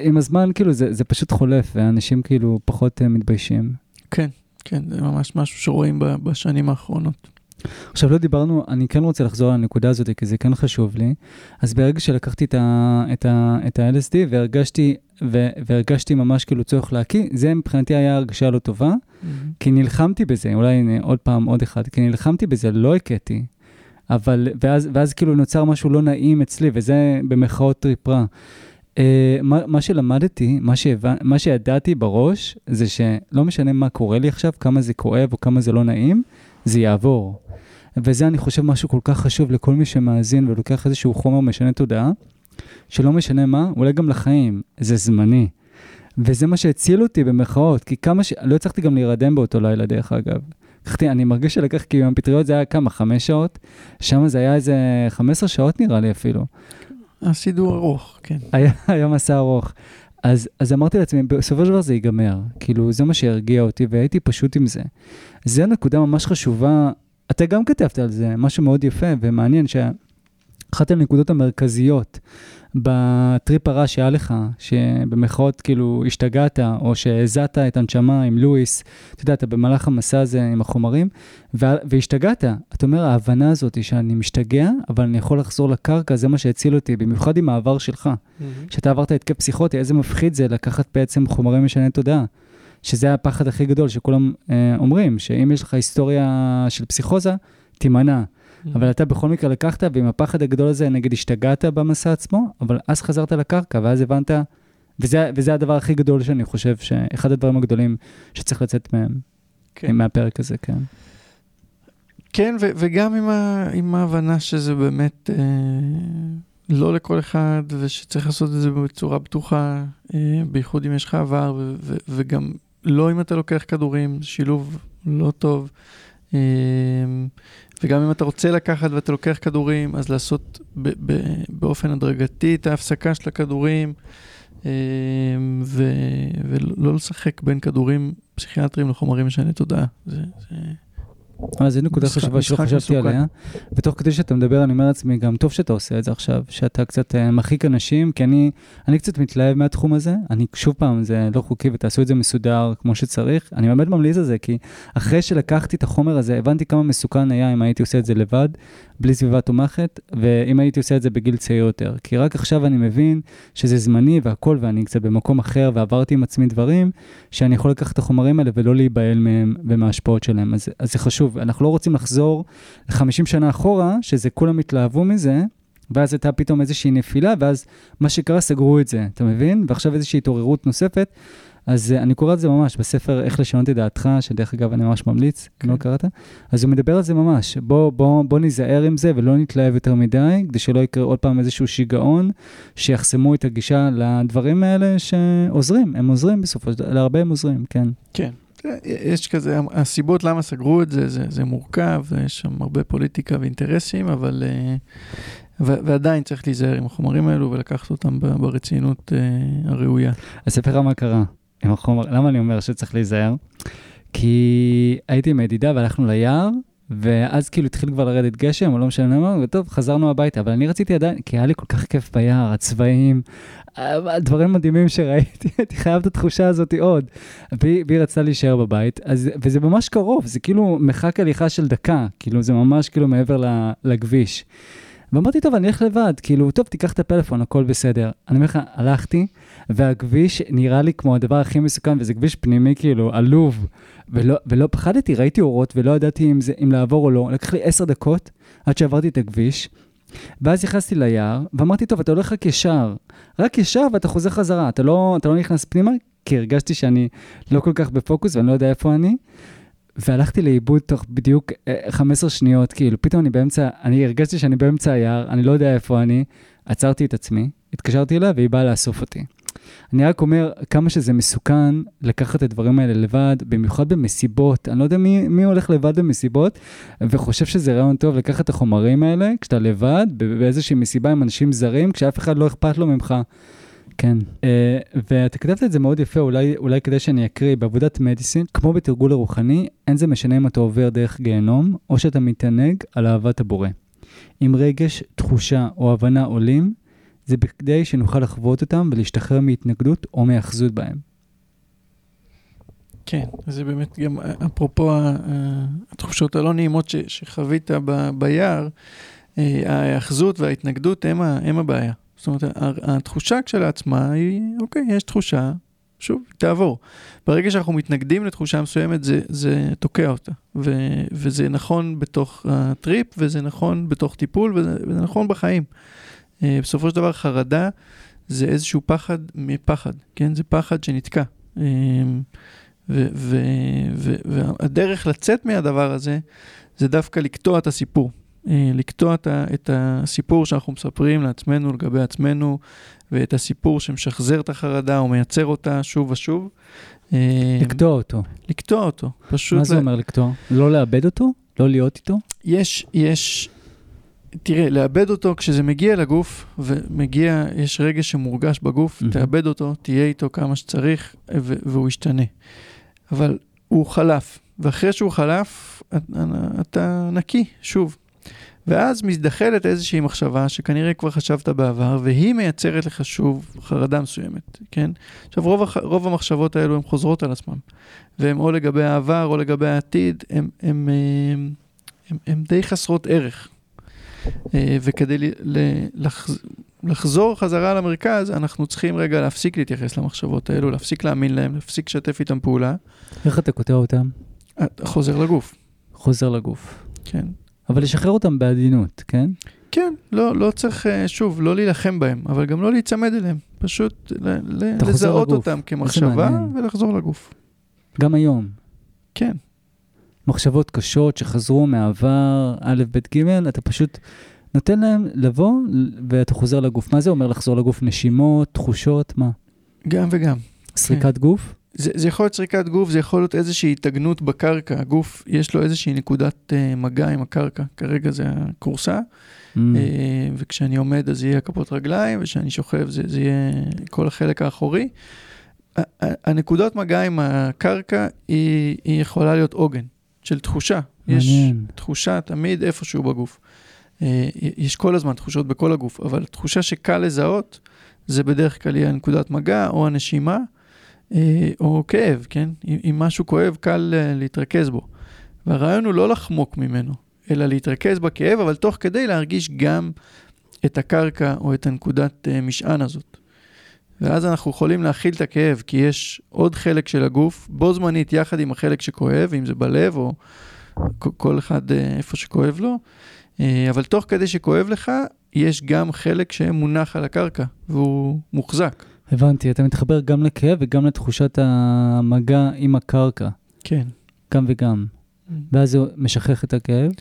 עם הזמן, כאילו, זה, זה פשוט חולף, ואנשים כאילו פחות uh, מתביישים. כן, כן, זה ממש משהו שרואים בשנים האחרונות. עכשיו לא דיברנו, אני כן רוצה לחזור לנקודה הזאת, כי זה כן חשוב לי. אז ברגע שלקחתי את ה-LSD את ה, את ה והרגשתי, ו, והרגשתי ממש כאילו צורך להקיא, זה מבחינתי היה הרגשה לא טובה, mm-hmm. כי נלחמתי בזה, אולי הנה, עוד פעם, עוד אחד, כי נלחמתי בזה, לא הקאתי. אבל, ואז, ואז כאילו נוצר משהו לא נעים אצלי, וזה במרכאות טריפ רע. אה, מה, מה שלמדתי, מה, שהבנ... מה שידעתי בראש, זה שלא משנה מה קורה לי עכשיו, כמה זה כואב או כמה זה לא נעים, זה יעבור. וזה, אני חושב, משהו כל כך חשוב לכל מי שמאזין ולוקח איזשהו חומר משנה תודעה, שלא משנה מה, אולי גם לחיים, זה זמני. וזה מה שהציל אותי במרכאות, כי כמה ש... לא הצלחתי גם להירדם באותו לילה, דרך אגב. לקחתי, אני מרגיש שלקח, כי עם הפטריות זה היה כמה, חמש שעות? שם זה היה איזה 15 שעות נראה לי אפילו. הסידור ארוך, כן. היה, היה מסע ארוך. אז, אז אמרתי לעצמי, בסופו של דבר זה ייגמר. כאילו, זה מה שהרגיע אותי, והייתי פשוט עם זה. זו נקודה ממש חשובה. אתה גם כתבת על זה, משהו מאוד יפה ומעניין, שאחת הנקודות המרכזיות בטריפ הרע שהיה לך, שבמחאות כאילו השתגעת, או שהזעת את הנשמה עם לואיס, אתה יודע, אתה במהלך המסע הזה עם החומרים, והשתגעת. אתה אומר, ההבנה הזאת שאני משתגע, אבל אני יכול לחזור לקרקע, זה מה שהציל אותי, במיוחד עם העבר שלך. Mm-hmm. שאתה עברת התקף פסיכוטי, איזה מפחיד זה לקחת בעצם חומרים משני תודעה. שזה הפחד הכי גדול שכולם אה, אומרים, שאם יש לך היסטוריה של פסיכוזה, תימנע. Mm-hmm. אבל אתה בכל מקרה לקחת, ועם הפחד הגדול הזה, נגיד, השתגעת במסע עצמו, אבל אז חזרת לקרקע, ואז הבנת, וזה, וזה הדבר הכי גדול שאני חושב, שאחד הדברים הגדולים שצריך לצאת מהם, כן. מהפרק הזה, כן. כן, ו- וגם עם, ה- עם ההבנה שזה באמת אה, לא לכל אחד, ושצריך לעשות את זה בצורה בטוחה, אה, בייחוד אם יש לך עבר, ו- ו- וגם לא אם אתה לוקח כדורים, שילוב לא טוב. אה, וגם אם אתה רוצה לקחת ואתה לוקח כדורים, אז לעשות ב- ב- באופן הדרגתי את ההפסקה של הכדורים, אה, ו- ולא לשחק בין כדורים פסיכיאטריים לחומרים משני תודעה. זה, זה... אה, זו נקודה חשובה שלא חשבתי עליה. ותוך כדי שאתה מדבר, אני אומר לעצמי, גם טוב שאתה עושה את זה עכשיו, שאתה קצת uh, מרחיק אנשים, כי אני, אני קצת מתלהב מהתחום הזה. אני, שוב פעם, זה לא חוקי ותעשו את זה מסודר כמו שצריך. אני באמת ממליץ על זה, כי אחרי שלקחתי את החומר הזה, הבנתי כמה מסוכן היה אם הייתי עושה את זה לבד, בלי סביבה תומכת, ואם הייתי עושה את זה בגיל צעיר יותר. כי רק עכשיו אני מבין שזה זמני והכל, ואני קצת במקום אחר, ועברתי עם עצמי דברים, שאני יכול לקחת את החומרים האלה ולא להיבהל מהם ומההשפעות שלהם. אז, אז זה חשוב. אנחנו לא רוצים לחזור 50 שנה אחורה, שזה כולם התלהבו מזה, ואז הייתה פתאום איזושהי נפילה, ואז מה שקרה, סגרו את זה, אתה מבין? ועכשיו איזושהי התעוררות נוספת. אז uh, אני קורא את זה ממש בספר איך לשנות את דעתך, שדרך אגב אני ממש ממליץ, כן. אם לא קראת. אז הוא מדבר על זה ממש, בוא, בוא, בוא ניזהר עם זה ולא נתלהב יותר מדי, כדי שלא יקרה עוד פעם איזשהו שיגעון, שיחסמו את הגישה לדברים האלה שעוזרים, הם עוזרים בסופו של דבר, להרבה הם עוזרים, כן. כן. יש כזה, הסיבות למה סגרו את זה, זה, זה מורכב, יש שם הרבה פוליטיקה ואינטרסים, אבל, אה, ו- ועדיין צריך להיזהר עם החומרים האלו ולקחת אותם ברצינות אה, הראויה. אספר לך מה קרה עם החומר, למה אני אומר שצריך להיזהר? כי הייתי עם ידידה והלכנו ליער, ואז כאילו התחיל כבר לרדת גשם, או לא משנה מה, וטוב, חזרנו הביתה, אבל אני רציתי עדיין, כי היה לי כל כך כיף ביער, הצבעים, הדברים מדהימים שראיתי, הייתי חייב את התחושה הזאת עוד. והיא, רצתה להישאר בבית, אז, וזה ממש קרוב, זה כאילו מרחק הליכה של דקה, כאילו זה ממש כאילו מעבר לכביש. ואמרתי, טוב, אני אלך לבד, כאילו, טוב, תיקח את הפלאפון, הכל בסדר. אני אומר לך, הלכתי, והכביש נראה לי כמו הדבר הכי מסוכן, וזה כביש פנימי, כאילו, עלוב. ולא, ולא פחדתי, ראיתי אורות ולא ידעתי אם, זה, אם לעבור או לא. לקח לי עשר דקות עד שעברתי את הכביש, ואז נכנסתי ליער, ואמרתי, טוב, אתה הולך רק ישר, רק ישר ואתה חוזר חזרה, אתה לא, אתה לא נכנס פנימה, כי הרגשתי שאני לא כל כך בפוקוס ואני לא יודע איפה אני. והלכתי לאיבוד תוך בדיוק 15 אה, שניות, כאילו, פתאום אני באמצע, אני הרגשתי שאני באמצע היער, אני לא יודע איפה אני, עצרתי את עצמי, התקשרתי אליה והיא באה לאסוף אותי. אני רק אומר כמה שזה מסוכן לקחת את הדברים האלה לבד, במיוחד במסיבות. אני לא יודע מי, מי הולך לבד במסיבות, וחושב שזה רעיון טוב לקחת את החומרים האלה כשאתה לבד, באיזושהי מסיבה עם אנשים זרים, כשאף אחד לא אכפת לו ממך. כן, uh, ואתה כתבת את זה מאוד יפה, אולי, אולי כדי שאני אקריא, בעבודת מדיסין, כמו בתרגול הרוחני, אין זה משנה אם אתה עובר דרך גיהנום, או שאתה מתענג על אהבת הבורא. אם רגש, תחושה או הבנה עולים, זה בכדי שנוכל לחוות אותם ולהשתחרר מהתנגדות או מהאחזות בהם. כן, זה באמת גם, אפרופו התחושות הלא נעימות ש, שחווית ב, ביער, אה, ההאחזות וההתנגדות הם, הם הבעיה. זאת אומרת, התחושה כשלעצמה היא, אוקיי, יש תחושה, שוב, תעבור. ברגע שאנחנו מתנגדים לתחושה מסוימת, זה, זה תוקע אותה. ו, וזה נכון בתוך הטריפ, וזה נכון בתוך טיפול, וזה, וזה נכון בחיים. אה, בסופו של דבר חרדה זה איזשהו פחד מפחד, כן? זה פחד שנתקע. אה, והדרך לצאת מהדבר הזה, זה דווקא לקטוע את הסיפור. אה, לקטוע את הסיפור שאנחנו מספרים לעצמנו לגבי עצמנו, ואת הסיפור שמשחזר את החרדה או מייצר אותה שוב ושוב. לקטוע אותו. לקטוע אותו, פשוט... מה זה אומר לקטוע? לא לאבד אותו? לא להיות איתו? יש, יש תראה, לאבד אותו כשזה מגיע לגוף, ומגיע, יש רגש שמורגש בגוף, mm-hmm. תאבד אותו, תהיה איתו כמה שצריך, והוא ישתנה. אבל הוא חלף, ואחרי שהוא חלף, אתה נקי, שוב. ואז מזדחלת איזושהי מחשבה שכנראה כבר חשבת בעבר, והיא מייצרת לך שוב חרדה מסוימת, כן? עכשיו, רוב, הח... רוב המחשבות האלו הן חוזרות על עצמן, והן או לגבי העבר או לגבי העתיד, הן די חסרות ערך. אה, וכדי לחזור חזרה למרכז, אנחנו צריכים רגע להפסיק להתייחס למחשבות האלו, להפסיק להאמין להם, להפסיק לשתף איתם פעולה. איך אתה קוטע אותם? אה, חוזר לגוף. חוזר לגוף. כן. אבל לשחרר אותם בעדינות, כן? כן, לא, לא צריך, אה, שוב, לא להילחם בהם, אבל גם לא להיצמד אליהם. פשוט לזהות אותם כמחשבה ולחזור לגוף. גם היום. כן. מחשבות קשות שחזרו מהעבר, א', ב', ג', אתה פשוט נותן להם לבוא ואתה חוזר לגוף. מה זה אומר לחזור לגוף? נשימות, תחושות, מה? גם וגם. סריקת כן. גוף? זה, זה יכול להיות סריקת גוף, זה יכול להיות איזושהי התאגנות בקרקע. הגוף, יש לו איזושהי נקודת uh, מגע עם הקרקע. כרגע זה הכורסה, mm. uh, וכשאני עומד אז יהיה כפות רגליים, וכשאני שוכב זה, זה יהיה כל החלק האחורי. הנקודות מגע עם הקרקע היא, היא יכולה להיות עוגן. של תחושה. מעניין. יש תחושה תמיד איפשהו בגוף. אה, יש כל הזמן תחושות בכל הגוף, אבל תחושה שקל לזהות, זה בדרך כלל יהיה נקודת מגע או הנשימה, או כאב, כן? אם משהו כואב, קל אה, להתרכז בו. והרעיון הוא לא לחמוק ממנו, אלא להתרכז בכאב, אבל תוך כדי להרגיש גם את הקרקע או את הנקודת משען הזאת. ואז אנחנו יכולים להכיל את הכאב, כי יש עוד חלק של הגוף, בו זמנית יחד עם החלק שכואב, אם זה בלב או כל אחד אה, איפה שכואב לו, אה, אבל תוך כדי שכואב לך, יש גם חלק שמונח על הקרקע, והוא מוחזק. הבנתי, אתה מתחבר גם לכאב וגם לתחושת המגע עם הקרקע. כן. גם וגם. Mm. ואז זה משכך את הכאב?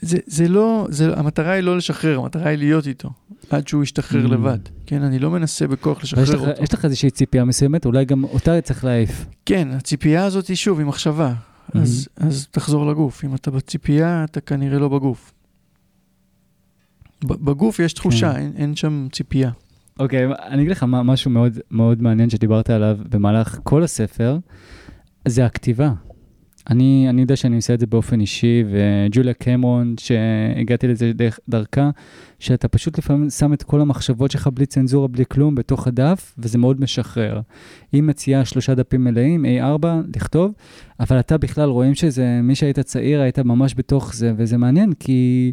זה, זה לא, זה, המטרה היא לא לשחרר, המטרה היא להיות איתו, עד שהוא ישתחרר mm. לבד. כן, אני לא מנסה בכוח לשחרר לך, אותו. יש לך איזושהי ציפייה מסוימת, אולי גם אותה צריך להעיף. כן, הציפייה הזאת היא שוב, היא מחשבה. Mm. אז, אז תחזור לגוף. אם אתה בציפייה, אתה כנראה לא בגוף. ב- בגוף יש תחושה, כן. אין, אין שם ציפייה. אוקיי, אני אגיד לך משהו מאוד מאוד מעניין שדיברת עליו במהלך כל הספר, זה הכתיבה. אני, אני יודע שאני עושה את זה באופן אישי, וג'וליה קמרון, שהגעתי לזה דרך, דרכה, שאתה פשוט לפעמים שם את כל המחשבות שלך בלי צנזורה, בלי כלום, בתוך הדף, וזה מאוד משחרר. היא מציעה שלושה דפים מלאים, A4, לכתוב, אבל אתה בכלל רואים שזה, מי שהיית צעיר, היית ממש בתוך זה, וזה מעניין, כי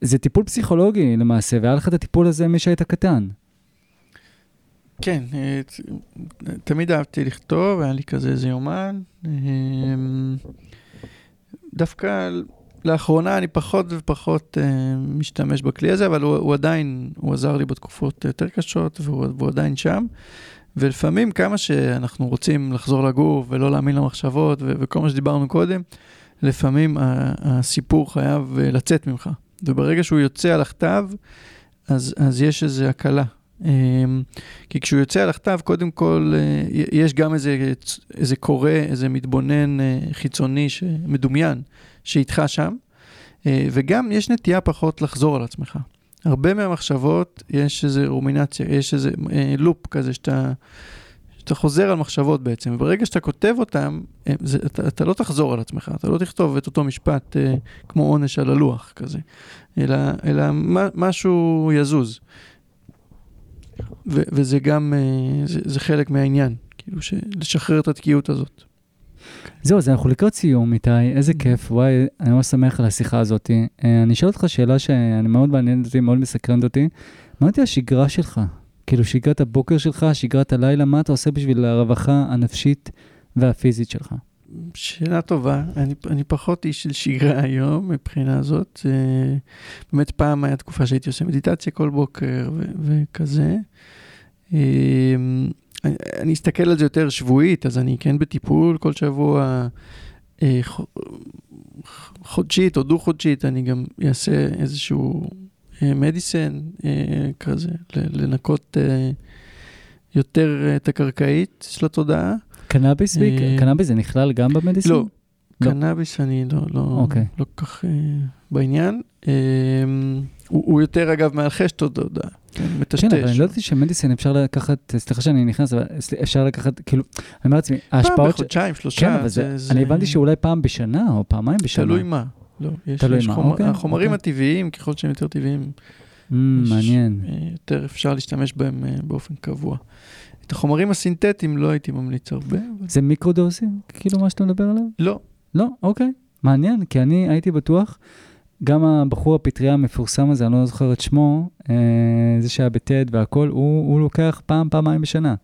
זה טיפול פסיכולוגי למעשה, והיה לך את הטיפול הזה מי שהיית קטן. כן, אה, תמיד אהבתי לכתוב, היה לי כזה איזה יומן. אה, דווקא לאחרונה אני פחות ופחות אה, משתמש בכלי הזה, אבל הוא, הוא עדיין, הוא עזר לי בתקופות יותר קשות, והוא, והוא עדיין שם. ולפעמים כמה שאנחנו רוצים לחזור לגוף ולא להאמין למחשבות וכל מה שדיברנו קודם, לפעמים הסיפור חייב אה, לצאת ממך. וברגע שהוא יוצא על הכתב, אז, אז יש איזו הקלה. אמ, כי כשהוא יוצא על הכתב, קודם כל, אה, יש גם איזה, איזה קורא, איזה מתבונן אה, חיצוני שמדומיין, שאיתך שם, אה, וגם יש נטייה פחות לחזור על עצמך. הרבה מהמחשבות, יש איזה רומינציה, יש איזה אה, לופ כזה שאתה, שאתה חוזר על מחשבות בעצם, וברגע שאתה כותב אה, זה, אתה, אתה לא תחזור על עצמך, אתה לא תכתוב את אותו משפט אה, כמו עונש על הלוח כזה, אלא, אלא מה, משהו יזוז. ו- וזה גם, אה, זה, זה חלק מהעניין, כאילו, לשחרר את התקיעות הזאת. זהו, אז אנחנו לקראת סיום, איתי, איזה כיף, וואי, אני ממש שמח על השיחה הזאת. אה, אני אשאל אותך שאלה שאני מאוד מעניינת אותי, מאוד מסקרנת אותי. מה הייתה השגרה שלך? כאילו, שגרת הבוקר שלך, שגרת הלילה, מה אתה עושה בשביל הרווחה הנפשית והפיזית שלך? שאלה טובה, אני, אני פחות איש של שגרה היום מבחינה הזאת. אה, באמת פעם הייתה תקופה שהייתי עושה מדיטציה כל בוקר ו- וכזה. אה, אני, אני אסתכל על זה יותר שבועית, אז אני כן בטיפול כל שבוע, אה, חודשית או דו-חודשית, אני גם אעשה איזשהו מדיסן כזה, ל- לנקות אה, יותר אה, את הקרקעית של התודעה. קנאביס? אה, זה נכלל גם במדיסין? לא, לא. קנאביס אני לא, לא, אוקיי. לא כך אה, בעניין. אה, הוא, הוא יותר אגב מאלחש את התודעה, כן, מטשטש. כן, אבל אני לא ידעתי שמדיסין אפשר לקחת, סליחה שאני נכנס, אבל אפשר לקחת, כאילו, אני אומר לעצמי, פעם ההשפעות... ש- בחודשיים, שלושה. כן, אבל זה, אני הבנתי שאולי פעם בשנה או פעמיים בשנה. תלוי מה. לא, יש, תלוי יש מה, חומר, אוקיי, החומרים אוקיי. הטבעיים, ככל שהם יותר טבעיים, Mm, יש- מעניין. אה, יותר אפשר להשתמש בהם אה, באופן קבוע. את החומרים הסינתטיים לא הייתי ממליץ הרבה, אבל זה מיקרודוסים? כאילו מה שאתה מדבר עליו? לא. לא? אוקיי. מעניין, כי אני הייתי בטוח, גם הבחור הפטריה המפורסם הזה, אני לא זוכר את שמו, אה, זה שהיה בטד והכל, הוא, הוא לוקח פעם, פעמיים בשנה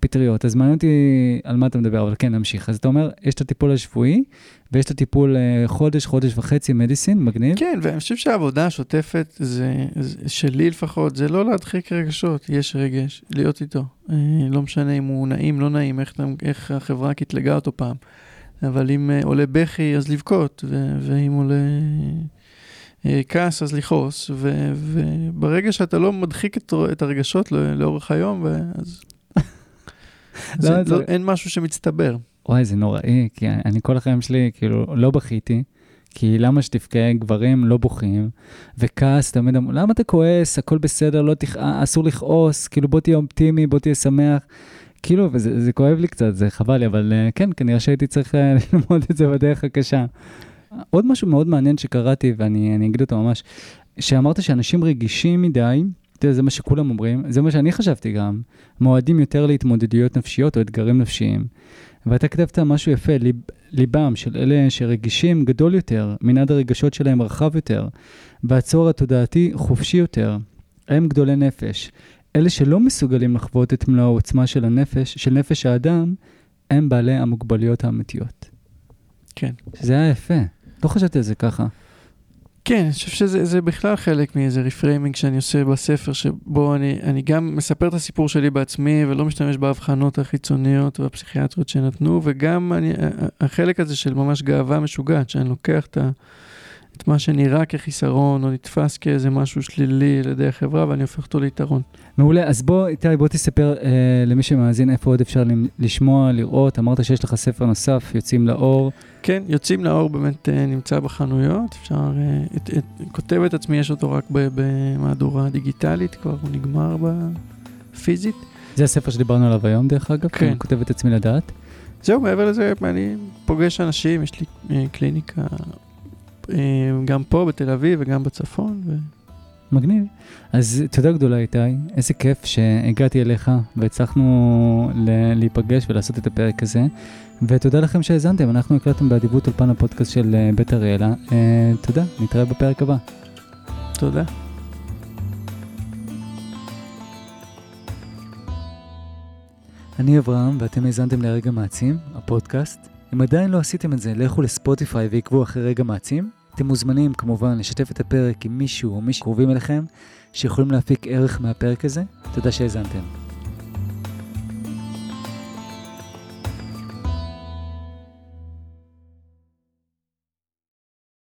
פטריות. אז מעניין אותי על מה אתה מדבר, אבל כן, נמשיך. אז אתה אומר, יש את הטיפול השבועי, ויש את הטיפול אה, חודש, חודש וחצי, מדיסין, מגניב. כן, ואני חושב שהעבודה השוטפת, זה, זה, שלי לפחות, זה לא להדחיק רגשות, יש רגש, להיות איתו. אה, לא משנה אם הוא נעים, לא נעים, איך, איך החברה קטלגה אותו פעם. אבל אם אה, עולה בכי, אז לבכות, ו, ואם עולה אה, כעס, אז לכעוס. ו, וברגע שאתה לא מדחיק את, את הרגשות לא, לאורך היום, ו- אז... אז לא, לא, זה- לא, אין משהו שמצטבר. וואי, זה נוראי, כי אני כל החיים שלי, כאילו, לא בכיתי, כי למה שתבכה, גברים לא בוכים, וכעס, תמיד אמרו, למה אתה כועס, הכל בסדר, לא תכ... אסור לכעוס, כאילו, בוא תהיה אופטימי, בוא תהיה שמח. כאילו, וזה זה כואב לי קצת, זה חבל לי, אבל uh, כן, כנראה שהייתי צריך uh, ללמוד את זה בדרך הקשה. עוד משהו מאוד מעניין שקראתי, ואני אני אגיד אותו ממש, שאמרת שאנשים רגישים מדי, אתה יודע, זה מה שכולם אומרים, זה מה שאני חשבתי גם, מועדים יותר להתמודדויות נפשיות או אתגרים נפשיים. ואתה כתבת משהו יפה, ליב, ליבם של אלה שרגישים גדול יותר, מנעד הרגשות שלהם רחב יותר, והצוהר התודעתי חופשי יותר. הם גדולי נפש. אלה שלא מסוגלים לחוות את מלוא העוצמה של הנפש, של נפש האדם, הם בעלי המוגבלויות האמיתיות. כן. זה היה יפה. לא חשבתי על זה ככה. כן, אני חושב שזה זה בכלל חלק מאיזה reframing שאני עושה בספר, שבו אני, אני גם מספר את הסיפור שלי בעצמי ולא משתמש בהבחנות החיצוניות והפסיכיאטריות שנתנו, וגם אני, החלק הזה של ממש גאווה משוגעת, שאני לוקח את, ה, את מה שנראה כחיסרון או נתפס כאיזה משהו שלילי על ידי החברה, ואני הופך אותו ליתרון. מעולה, אז בוא, איתי, בוא תספר אה, למי שמאזין איפה עוד אפשר לשמוע, לראות. אמרת שיש לך ספר נוסף, יוצאים לאור. כן, יוצאים לאור באמת אה, נמצא בחנויות. אפשר, אה, את, את, כותב את עצמי, יש אותו רק במהדורה דיגיטלית, כבר הוא נגמר בפיזית. זה הספר שדיברנו עליו היום, דרך אגב, כן. אני כותב את עצמי לדעת. זהו, מעבר לזה, אני פוגש אנשים, יש לי אה, קליניקה גם פה בתל אביב וגם בצפון. ו... מגניב. אז תודה גדולה איתי, איזה כיף שהגעתי אליך והצלחנו להיפגש ולעשות את הפרק הזה. ותודה לכם שהאזנתם, אנחנו הקלטנו באדיבות אולפן הפודקאסט של אה, בית אריאלה. תודה, נתראה בפרק הבא. תודה. אני אברהם, ואתם האזנתם לרגע מעצים, הפודקאסט. אם עדיין לא עשיתם את זה, לכו לספוטיפיי ועקבו אחרי רגע מעצים. אתם מוזמנים כמובן לשתף את הפרק עם מישהו או מישהו קרובים אליכם, שיכולים להפיק ערך מהפרק הזה. תודה שהאזנתם.